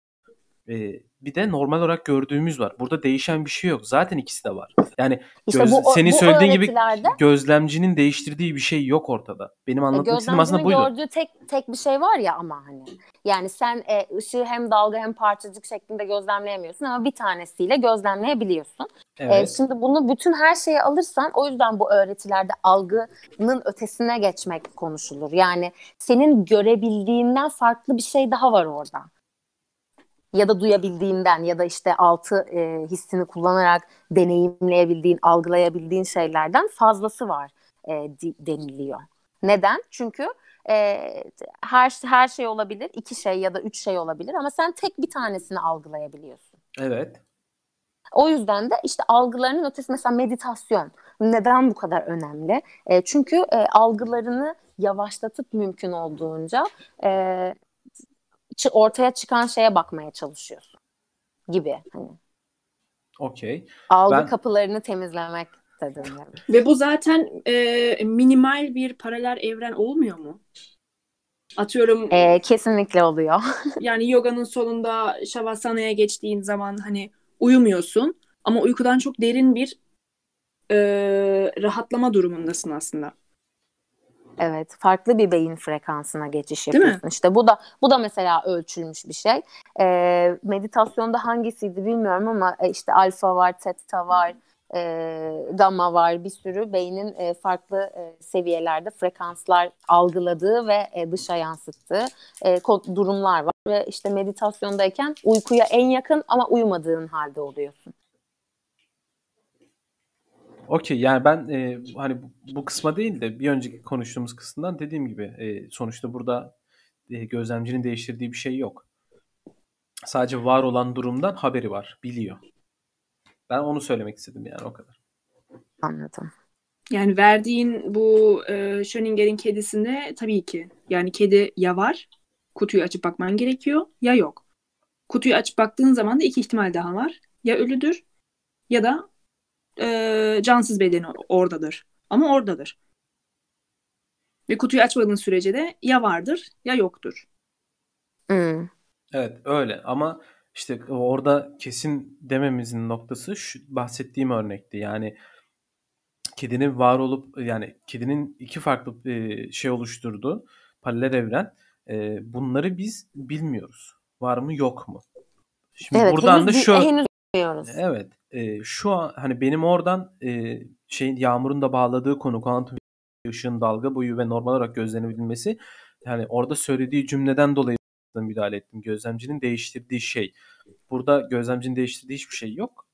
E, bir de normal olarak gördüğümüz var. Burada değişen bir şey yok. Zaten ikisi de var. Yani işte göz, bu, senin bu söylediğin gibi gözlemcinin değiştirdiği bir şey yok ortada. Benim e, anlatmak istediğim aslında buydu. gördüğü tek tek bir şey var ya ama hani. Yani sen e, ışığı hem dalga hem parçacık şeklinde gözlemleyemiyorsun ama bir tanesiyle gözlemleyebiliyorsun. E, evet. E, şimdi bunu bütün her şeyi alırsan o yüzden bu öğretilerde algının ötesine geçmek konuşulur. Yani senin görebildiğinden farklı bir şey daha var orada ya da duyabildiğinden ya da işte altı e, hissini kullanarak deneyimleyebildiğin, algılayabildiğin şeylerden fazlası var e, deniliyor. Neden? Çünkü e, her her şey olabilir, iki şey ya da üç şey olabilir ama sen tek bir tanesini algılayabiliyorsun. Evet. O yüzden de işte algılarının ötesi mesela meditasyon neden bu kadar önemli? E, çünkü e, algılarını yavaşlatıp mümkün olduğunca e, ortaya çıkan şeye bakmaya çalışıyorsun gibi hani. Okey. Algı ben... kapılarını temizlemek dedim. Ve bu zaten e, minimal bir paralel evren olmuyor mu? Atıyorum. E, kesinlikle oluyor. (laughs) yani yoganın sonunda şavasana'ya geçtiğin zaman hani uyumuyorsun ama uykudan çok derin bir e, rahatlama durumundasın aslında. Evet, farklı bir beyin frekansına geçiş yapıyorsun. Değil mi? İşte bu da bu da mesela ölçülmüş bir şey. Ee, meditasyonda hangisiydi bilmiyorum ama e, işte alfa var, theta var, e, gamma var, bir sürü beynin e, farklı e, seviyelerde frekanslar algıladığı ve e, dışa yansıttığı e, durumlar var ve işte meditasyondayken uykuya en yakın ama uyumadığın halde oluyorsun. Okey yani ben e, hani bu, bu kısma değil de bir önceki konuştuğumuz kısımdan dediğim gibi e, sonuçta burada e, gözlemcinin değiştirdiği bir şey yok. Sadece var olan durumdan haberi var, biliyor. Ben onu söylemek istedim yani o kadar. Anladım. Yani verdiğin bu e, Schöninger'in kedisinde tabii ki yani kedi ya var, kutuyu açıp bakman gerekiyor ya yok. Kutuyu açıp baktığın zaman da iki ihtimal daha var. Ya ölüdür ya da e, cansız bedeni oradadır. Ama oradadır. Ve kutuyu açmadığın sürece de ya vardır ya yoktur. Hmm. Evet öyle ama işte orada kesin dememizin noktası şu bahsettiğim örnekti. Yani kedinin var olup yani kedinin iki farklı e, şey oluşturduğu paralel evren e, bunları biz bilmiyoruz. Var mı yok mu? Şimdi evet, buradan henüz, da şu henüz bilmiyoruz. Evet e, şu an hani benim oradan e, şeyin Yağmur'un da bağladığı konu kuantum ışığın dalga boyu ve normal olarak gözlenebilmesi yani orada söylediği cümleden dolayı müdahale ettim. Gözlemcinin değiştirdiği şey. Burada gözlemcinin değiştirdiği hiçbir şey yok.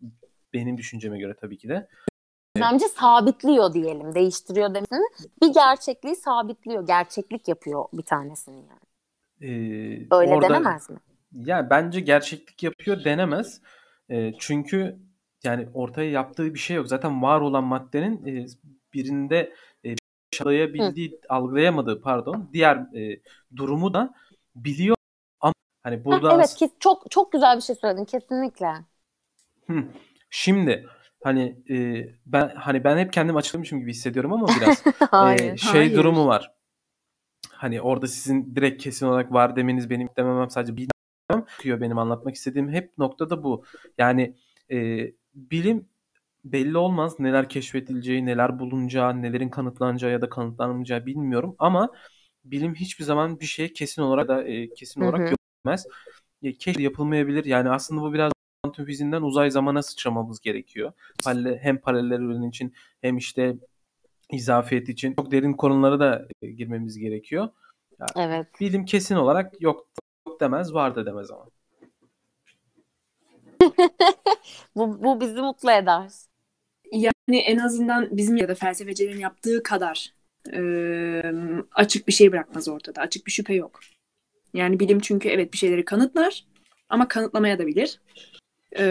Benim düşünceme göre tabii ki de. Gözlemci sabitliyor diyelim. Değiştiriyor demesini. Bir gerçekliği sabitliyor. Gerçeklik yapıyor bir tanesini yani. Ee, Öyle orada, denemez mi? Ya bence gerçeklik yapıyor denemez. E, çünkü yani ortaya yaptığı bir şey yok. Zaten var olan maddenin e, birinde e, algılayabildiği, algılayamadığı pardon diğer e, durumu da biliyor ama hani burada ha, evet kes, çok çok güzel bir şey söyledin kesinlikle. Hı. Şimdi hani e, ben hani ben hep kendim açıklamışım gibi hissediyorum ama biraz (laughs) hayır, e, şey hayır. durumu var. Hani orada sizin direkt kesin olarak var demeniz benim dememem sadece bilmem benim anlatmak istediğim hep noktada bu. Yani e, bilim belli olmaz neler keşfedileceği, neler bulunacağı, nelerin kanıtlanacağı ya da kanıtlanmayacağı bilmiyorum ama bilim hiçbir zaman bir şey kesin olarak da e, kesin olarak görmez. E, keşke yapılmayabilir. Yani aslında bu biraz kuantum fiziğinden uzay zamana sıçramamız gerekiyor. Hem paralel evren için hem işte izafiyet için çok derin konulara da e, girmemiz gerekiyor. Yani evet. Bilim kesin olarak yok demez, var da demez ama. (laughs) bu, bu bizi mutlu eder. Yani en azından bizim ya da felsefecilerin yaptığı kadar e, açık bir şey bırakmaz ortada. Açık bir şüphe yok. Yani bilim çünkü evet bir şeyleri kanıtlar ama kanıtlamaya da bilir. E,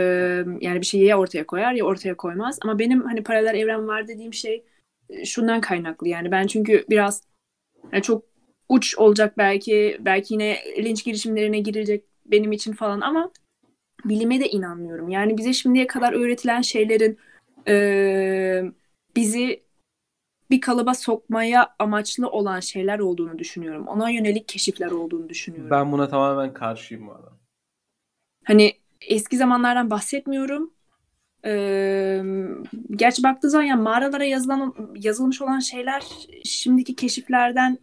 yani bir şeyi ya ortaya koyar ya ortaya koymaz. Ama benim hani paralel evren var dediğim şey şundan kaynaklı. Yani ben çünkü biraz yani çok uç olacak belki belki yine linç girişimlerine girecek benim için falan ama bilime de inanmıyorum. Yani bize şimdiye kadar öğretilen şeylerin e, bizi bir kalıba sokmaya amaçlı olan şeyler olduğunu düşünüyorum. Ona yönelik keşifler olduğunu düşünüyorum. Ben buna tamamen karşıyım bu arada. Hani eski zamanlardan bahsetmiyorum. Ee, gerçi baktığı zaman yani mağaralara yazılan yazılmış olan şeyler şimdiki keşiflerden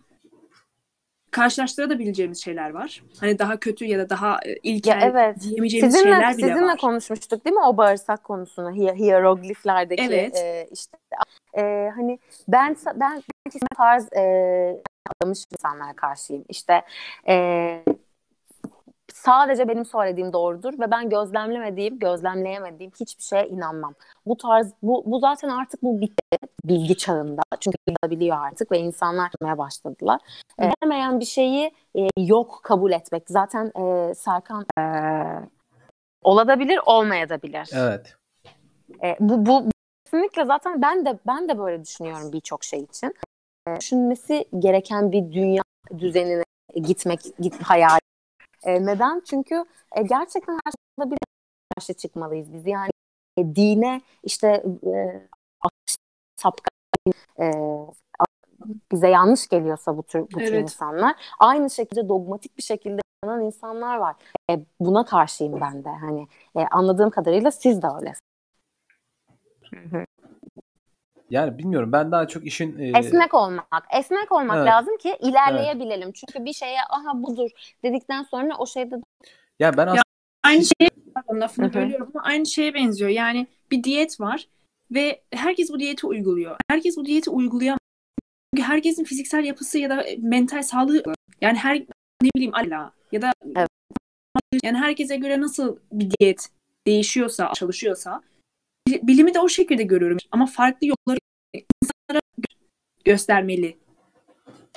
karşılaştırabileceğimiz şeyler var. Hani daha kötü ya da daha e, ilkel ya evet. diyemeyeceğimiz sizinle, şeyler bile sizinle var. konuşmuştuk değil mi o bağırsak konusunu hi- hierogliflerdeki evet. e, işte e, hani ben ben ben tarz e, adamış insanlara karşıyım. İşte e, sadece benim söylediğim doğrudur ve ben gözlemlemediğim, gözlemleyemediğim hiçbir şeye inanmam. Bu tarz bu bu zaten artık bu bitti bilgi çağında. Çünkü biliyor artık ve insanlar yapmaya başladılar. E, bilemeyen bir şeyi e, yok kabul etmek. Zaten e, Serkan e, olabilir, olmayabilir. Evet. E, bu, bu kesinlikle zaten ben de ben de böyle düşünüyorum birçok şey için. E, düşünmesi gereken bir dünya düzenine gitmek git hayal e, neden? Çünkü e, gerçekten her şeyde bir karşı çıkmalıyız biz. Yani e, dine işte e, sapka e, bize yanlış geliyorsa bu tür bu tür evet. insanlar aynı şekilde dogmatik bir şekilde inanan insanlar var. E, buna karşıyım ben de. Hani e, anladığım kadarıyla siz de öyle. Yani bilmiyorum ben daha çok işin... E... Esnek olmak. Esnek olmak evet. lazım ki ilerleyebilelim. Evet. Çünkü bir şeye aha budur dedikten sonra o şeyde... Ya ben aslında... Ya, aynı şey pardon lafını bölüyorum ama aynı şeye benziyor. Yani bir diyet var ve herkes bu diyeti uyguluyor. Herkes bu diyeti uygulayamaz. Çünkü herkesin fiziksel yapısı ya da mental sağlığı yani her ne bileyim ala ya da evet. yani herkese göre nasıl bir diyet değişiyorsa, çalışıyorsa bilimi de o şekilde görüyorum. Ama farklı yolları insanlara göstermeli.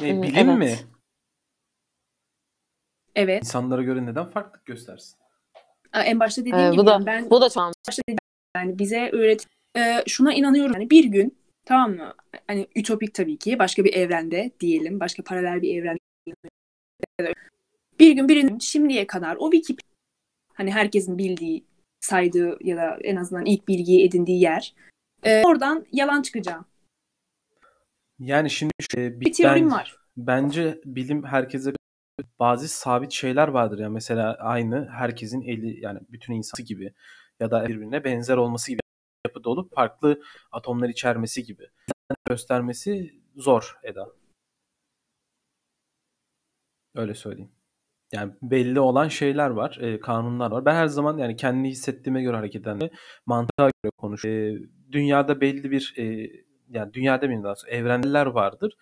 E, bilim evet. mi? Evet. İnsanlara göre neden farklılık göstersin? En başta dediğim ee, gibi bu da, ben bu da çok başta dediğim, yani bize öğret e, şuna inanıyorum yani bir gün tamam mı? Hani ütopik tabii ki başka bir evrende diyelim, başka paralel bir evrende bir gün birinin şimdiye kadar o Wikipedia hani herkesin bildiği saydığı ya da en azından ilk bilgiyi edindiği yer. E, oradan yalan çıkacağım. Yani şimdi e, bir teorim ben, var. Bence bilim herkese bazı sabit şeyler vardır ya mesela aynı herkesin eli yani bütün insanı gibi ya da birbirine benzer olması gibi yapıda olup farklı atomlar içermesi gibi göstermesi zor Eda. Öyle söyleyeyim. Yani belli olan şeyler var, e, kanunlar var. Ben her zaman yani kendi hissettiğime göre hareket eden mantığa göre konuşuyorum. E, dünyada belli bir e, yani dünyada mıyım daha evrenler vardır.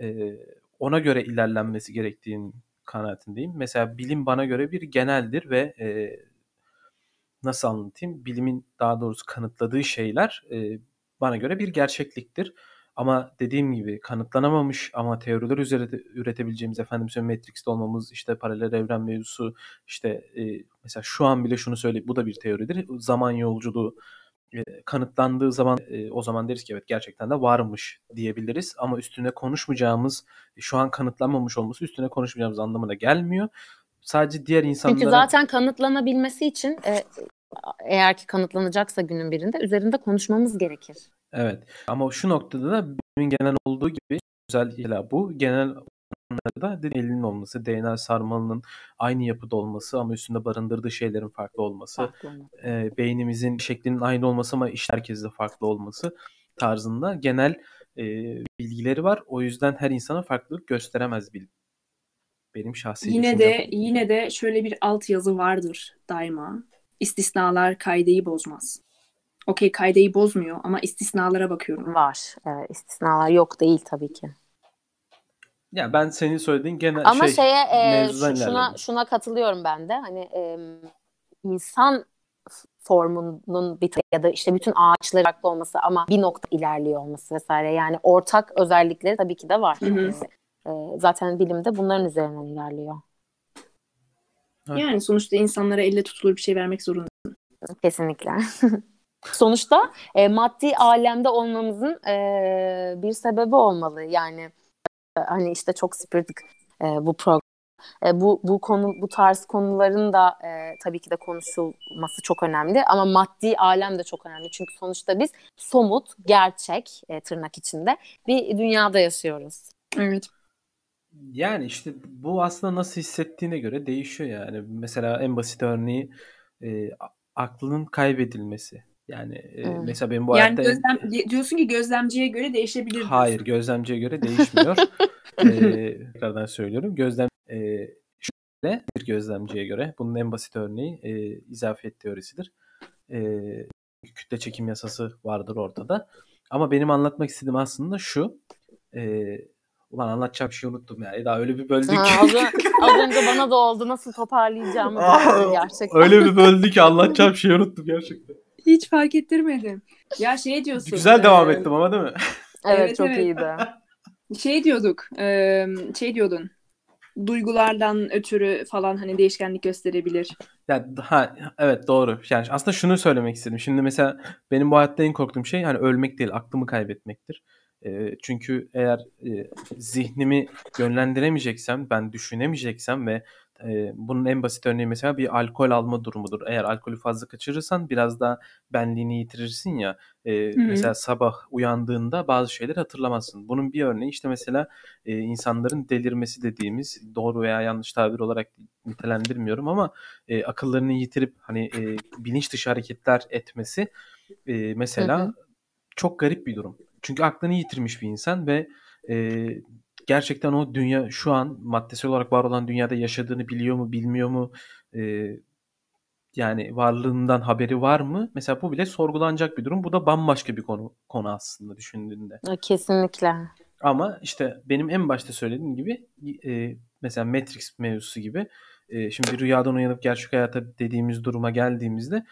E, ona göre ilerlenmesi gerektiğini kanaatindeyim. Mesela bilim bana göre bir geneldir ve e, nasıl anlatayım? Bilimin daha doğrusu kanıtladığı şeyler e, bana göre bir gerçekliktir. Ama dediğim gibi kanıtlanamamış ama teoriler üzerinde üretebileceğimiz efendim söyleyeyim Matrix'te olmamız işte paralel evren mevzusu işte e, mesela şu an bile şunu söyleyip bu da bir teoridir. Zaman yolculuğu e, kanıtlandığı zaman e, o zaman deriz ki evet gerçekten de varmış diyebiliriz ama üstüne konuşmayacağımız şu an kanıtlanmamış olması üstüne konuşmayacağımız anlamına gelmiyor. Sadece diğer insanlara... Çünkü zaten kanıtlanabilmesi için e, eğer ki kanıtlanacaksa günün birinde üzerinde konuşmamız gerekir. Evet. Ama şu noktada da bilimin genel olduğu gibi özellikle bu genel da elinin olması, DNA sarmalının aynı yapıda olması ama üstünde barındırdığı şeylerin farklı olması, e, beynimizin şeklinin aynı olması ama iş herkeste farklı olması tarzında genel e, bilgileri var. O yüzden her insana farklılık gösteremez bilim. Benim şahsi Yine de yine de şöyle bir alt yazı vardır daima. İstisnalar kaideyi bozmaz. Okey kaideyi bozmuyor ama istisnalara bakıyorum. Var. Evet, istisnalar yok değil tabii ki. Ya ben senin söylediğin genel ama şey şeye e, şuna şuna katılıyorum ben de. Hani e, insan formunun bir ya da işte bütün ağaçları farklı olması ama bir nokta ilerliyor olması vesaire. Yani ortak özellikleri tabii ki de var. Hı hı. E, zaten bilimde bunların üzerinden ilerliyor. Yani sonuçta insanlara elle tutulur bir şey vermek zorundasın. Kesinlikle. (laughs) Sonuçta e, maddi alemde olmamızın e, bir sebebi olmalı. Yani e, hani işte çok spiritik e, bu program. E, bu bu konu bu tarz konuların da e, tabii ki de konuşulması çok önemli ama maddi alem de çok önemli. Çünkü sonuçta biz somut, gerçek e, tırnak içinde bir dünyada yaşıyoruz. Evet. Yani işte bu aslında nasıl hissettiğine göre değişiyor yani. Mesela en basit örneği e, aklının kaybedilmesi. Yani Hmm. mesela benim bu Yani hayatta gözlem, diyorsun ki gözlemciye göre değişebilir. diyorsun. hayır gözlemciye göre değişmiyor. (laughs) e, tekrardan söylüyorum. Gözlem e, şöyle bir gözlemciye göre bunun en basit örneği e, izafiyet teorisidir. E, kütle çekim yasası vardır ortada. Ama benim anlatmak istediğim aslında şu. E, ulan anlatacağım şey unuttum ya. Eda öyle bir böldük. Ha, az, az önce bana da oldu. Nasıl toparlayacağımı (laughs) gerçekten. öyle bir böldü ki anlatacağım şeyi unuttum gerçekten. Hiç fark ettirmedim. Ya şey diyorsun. Güzel devam e, ettim ama değil mi? Evet, Evet, çok evet. iyiydi. (laughs) Şey diyorduk. e, şey diyordun. Duygulardan ötürü falan hani değişkenlik gösterebilir. Ya ha evet doğru. Yani aslında şunu söylemek istedim. Şimdi mesela benim bu hayatta en korktuğum şey hani ölmek değil, aklımı kaybetmektir. Ee, çünkü eğer e, zihnimi yönlendiremeyeceksem, ben düşünemeyeceksem ve e, bunun en basit örneği mesela bir alkol alma durumudur. Eğer alkolü fazla kaçırırsan biraz daha benliğini yitirirsin ya. E, mesela sabah uyandığında bazı şeyleri hatırlamazsın. Bunun bir örneği işte mesela e, insanların delirmesi dediğimiz doğru veya yanlış tabir olarak nitelendirmiyorum ama e, akıllarını yitirip hani e, bilinç dışı hareketler etmesi e, mesela Hı hı. çok garip bir durum. Çünkü aklını yitirmiş bir insan ve e, gerçekten o dünya şu an maddesel olarak var olan dünyada yaşadığını biliyor mu bilmiyor mu E, yani varlığından haberi var mı? Mesela bu bile sorgulanacak bir durum. Bu da bambaşka bir konu konu aslında düşündüğünde. Kesinlikle. Ama işte benim en başta söylediğim gibi e, mesela Matrix mevzusu gibi e, şimdi rüyadan uyanıp gerçek hayata dediğimiz duruma geldiğimizde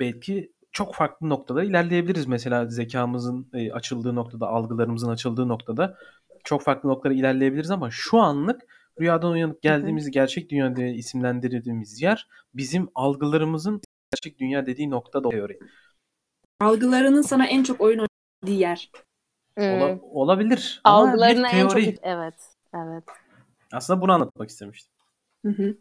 belki çok farklı noktalara ilerleyebiliriz. Mesela zekamızın e, açıldığı noktada, algılarımızın açıldığı noktada çok farklı noktalara ilerleyebiliriz ama şu anlık rüyadan uyanıp geldiğimiz gerçek dünya diye isimlendirdiğimiz yer bizim algılarımızın gerçek dünya dediği noktada teori. Algılarının sana en çok oyun oynadığı yer. Ola- olabilir Algılarına en çok... teori. Evet. Evet. Aslında bunu anlatmak istemiştim. Hı hı.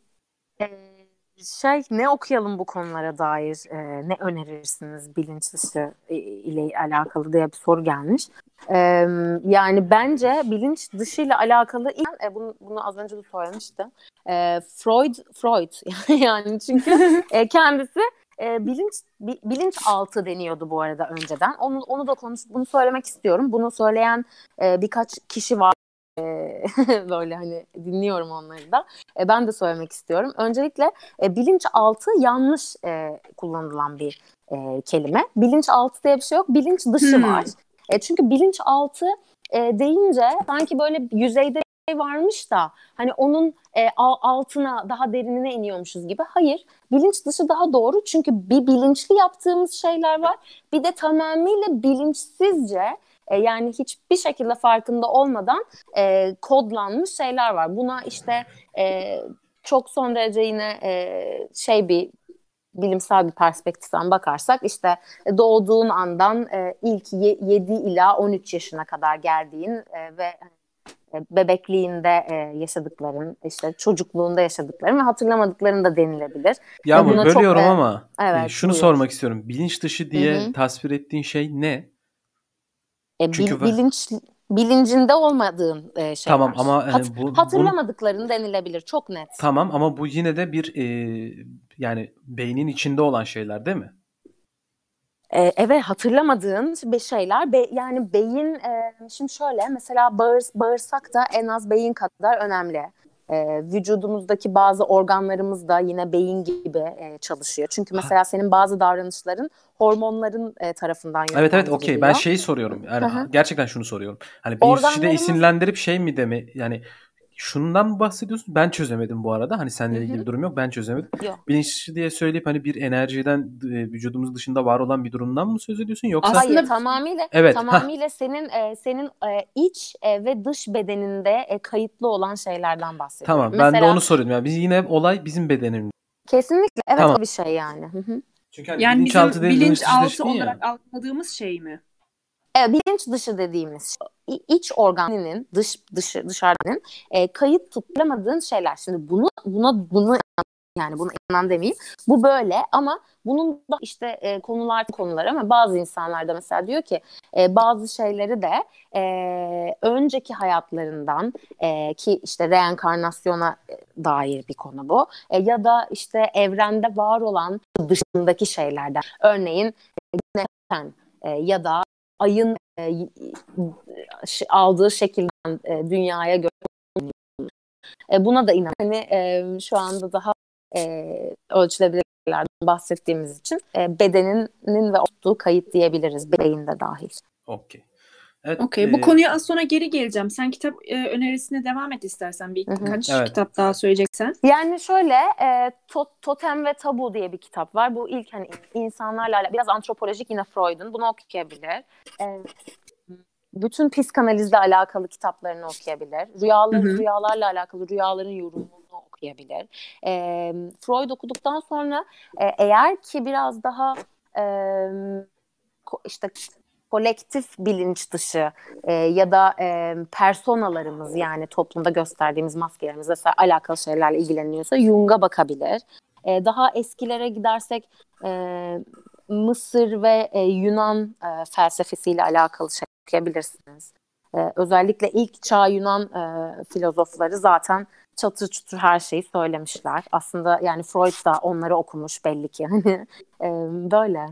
Ee, şey ne okuyalım bu konulara dair e, ne önerirsiniz bilinç dışı e, ile alakalı diye bir soru gelmiş. Ee, yani bence bilinç dışı ile alakalı ilk- e, bunu, bunu az önce de söylemiştim. Ee, Freud Freud (laughs) yani çünkü e, kendisi e, bilinç bi- bilinç altı deniyordu bu arada önceden. Onu onu da konuş bunu söylemek istiyorum. Bunu söyleyen e, birkaç kişi var. E, (laughs) böyle hani dinliyorum onları da. E, ben de söylemek istiyorum. Öncelikle e, bilinçaltı yanlış e, kullanılan bir e, kelime. Bilinçaltı diye bir şey yok. Bilinç dışı Hmm. var. E, çünkü bilinçaltı e, deyince sanki böyle yüzeyde şey varmış da hani onun e, al- altına daha derinine iniyormuşuz gibi. Hayır. Bilinç dışı daha doğru. Çünkü bir bilinçli yaptığımız şeyler var. Bir de tamamıyla bilinçsizce e, yani hiçbir şekilde farkında olmadan e, kodlanmış şeyler var. Buna işte e, çok son derece yine e, şey bir bilimsel bir perspektiften bakarsak işte doğduğun andan e, ilk 7 ila 13 yaşına kadar geldiğin e, ve e, bebekliğinde e, yaşadıkların, işte çocukluğunda yaşadıkların ve hatırlamadıkların da denilebilir. Buna çok, bölüyorum e, ama evet, e, şunu buyur. sormak istiyorum. Bilinç dışı diye Hı hı. tasvir ettiğin şey ne? E, Çünkü bil- ben- bilinç bilincinde olmadığın e, şeyler. Tamam ama hani Hat- bu- bu- hatırlamadıkların denilebilir. Çok net. Tamam ama bu yine de bir e, yani beynin içinde olan şeyler değil mi? E, evet hatırlamadığın bir şeyler Be- yani beyin e, şimdi şöyle mesela bağır, bağırsak da en az beyin kadar önemli. E, vücudumuzdaki bazı organlarımız da yine beyin gibi e, çalışıyor. Çünkü mesela senin bazı davranışların hormonların e, tarafından Evet evet okey ben şeyi soruyorum. Yani gerçekten şunu soruyorum. Hani da Organlarımız- isimlendirip şey mi deme yani şundan bahsediyorsun? Ben çözemedim bu arada. Hani seninle ilgili bir durum yok. Ben çözemedim. Yok. Bilinç dışı diye söyleyip hani bir enerjiden e, vücudumuz dışında var olan bir durumdan mı söz ediyorsun yoksa Aslında- Hayır tamamıyla Evet, (laughs) tamamıyla senin e, senin e, iç e, ve dış bedeninde e, kayıtlı olan şeylerden bahsediyorum. Tamam ben de Mesela- onu soruyorum. Yani biz yine olay bizim bedenimizde. Kesinlikle evet Tamam. o bir şey yani. Hı hı. Çünkü hani Yani bilinçaltı bizim bilinçaltı dedin ya. olarak algıladığımız şey mi? Evet, bilinç dışı dediğimiz şey, iç organının dış dışı dışarıdan e, kayıt tutamadığın şeyler. Şimdi bunu buna bunu Yani buna inanan demeyeyim. Bu böyle ama bunun da işte e, konular konular ama bazı insanlar da mesela diyor ki e, bazı şeyleri de e, önceki hayatlarından e, ki işte reenkarnasyona e, dair bir konu bu e, ya da işte evrende var olan dışındaki şeylerden örneğin e, güneşten e, ya da ayın e, aldığı şekilden e, dünyaya göre e, buna da inan. Hani e, şu anda daha e, ölçülebilirlerden bahsettiğimiz için e, bedeninin ve olduğu kayıt diyebiliriz. Beyinde dahil. Okey. Evet, Okey. e, Bu konuya az sonra geri geleceğim. Sen kitap e, önerisine devam et istersen. Bir kaç Evet. kitap daha söyleyeceksen. Yani şöyle e, To- Totem ve Tabu diye bir kitap var. Bu ilk hani insanlarla biraz antropolojik yine Freud'un. Bunu okuyabilir. E, bütün psikanalizle alakalı kitaplarını okuyabilir. Rüyalar, Hı hı. rüyalarla alakalı rüyaların yorumunu okuyabilir. E, Freud okuduktan sonra e, eğer ki biraz daha e, işte kolektif bilinç dışı e, ya da e, personalarımız yani toplumda gösterdiğimiz maskelerimizle sa- alakalı şeylerle ilgileniyorsa Jung'a bakabilir. E, daha eskilere gidersek e, Mısır ve e, Yunan e, felsefesiyle alakalı şey okuyabilirsiniz. E, özellikle ilk çağ Yunan e, filozofları zaten çatır çutur her şeyi söylemişler. Aslında yani Freud da onları okumuş belli ki. (laughs) Hani e, böyle.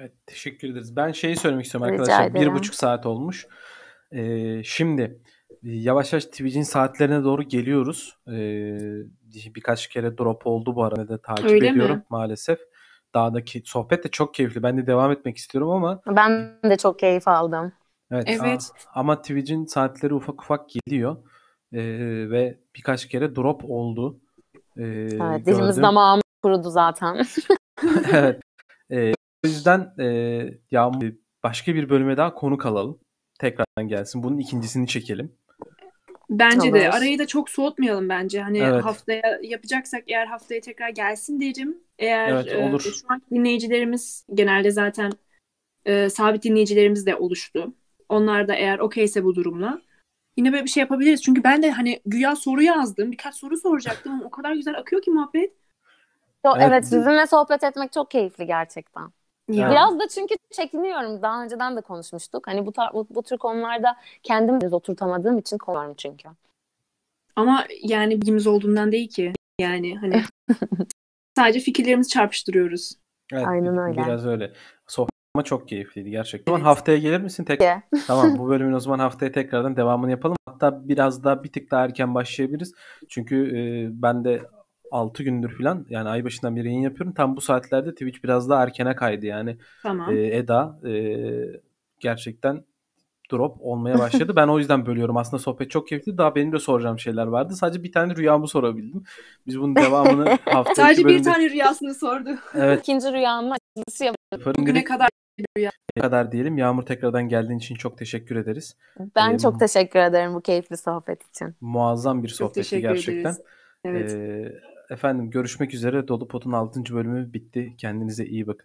Evet, teşekkür ederiz. Ben şeyi söylemek istiyorum Rica arkadaşlar. Bir ederim. buçuk saat olmuş. Ee, şimdi e, yavaş yavaş Twitch'in saatlerine doğru geliyoruz. Ee, birkaç kere drop oldu bu arada da takip Öyle ediyorum mi? maalesef. Dağdaki sohbet de çok keyifli. Ben de devam etmek istiyorum ama Ben de çok keyif aldım. evet, Evet. ama Twitch'in saatleri ufak ufak geliyor. Ee, ve birkaç kere drop oldu. Ee, Evet, dilimiz damağımız kurudu zaten. (laughs) evet. (laughs) Ee, o yüzden e, Yağmur başka bir bölüme daha konuk alalım. Tekrardan gelsin. Bunun ikincisini çekelim. Bence de Olur. arayı da çok soğutmayalım bence. Hani Evet. haftaya yapacaksak eğer haftaya tekrar gelsin derim. Eğer Evet, e, olur. şu an dinleyicilerimiz genelde zaten e, sabit dinleyicilerimiz de oluştu. Onlar da eğer okeyse bu durumla yine böyle bir şey yapabiliriz. Çünkü ben de hani güya soru yazdım. Birkaç soru soracaktım ama o kadar güzel akıyor ki muhabbet. Evet, evet, sizinle sohbet etmek çok keyifli gerçekten. Ya. Biraz da çünkü çekiniyorum. Daha önceden de konuşmuştuk. Hani bu, tar- bu, bu tür konularda kendim oturtamadığım için konuşuyorum çünkü. Ama yani bilgimiz olduğundan değil ki. Yani hani (laughs) sadece fikirlerimizi çarpıştırıyoruz. Evet, Aynen öyle. Biraz öyle. Sohbet ama çok keyifliydi gerçekten. O zaman haftaya gelir misin tek? (laughs) Tamam bu bölümün o zaman haftaya tekrardan devamını yapalım. Hatta biraz daha bir tık daha erken başlayabiliriz. Çünkü e, ben de 6 gündür falan yani ay başından beri yayın yapıyorum. Tam bu saatlerde Twitch biraz daha erkene kaydı. Yani Tamam. e, Eda e, gerçekten drop olmaya başladı. ben o yüzden bölüyorum. Aslında sohbet çok keyifli. Daha benim de soracağım şeyler vardı. Sadece bir tane rüyamı sorabildim. Biz bunun devamını (laughs) haftaki Sadece bir bölümde... tane rüyasını sordu. Evet İkinci rüyamın açılışı yap- yaparım dedik. kadar Ne kadar diyelim. Yağmur tekrardan geldiğin için çok teşekkür ederiz. Ben Ee, çok teşekkür ederim bu keyifli sohbet için. Muazzam bir çok sohbetti teşekkür gerçekten. ederiz. Evet. Ee, efendim görüşmek üzere. Dolu Pot'un 6. bölümü bitti. Kendinize iyi bakın.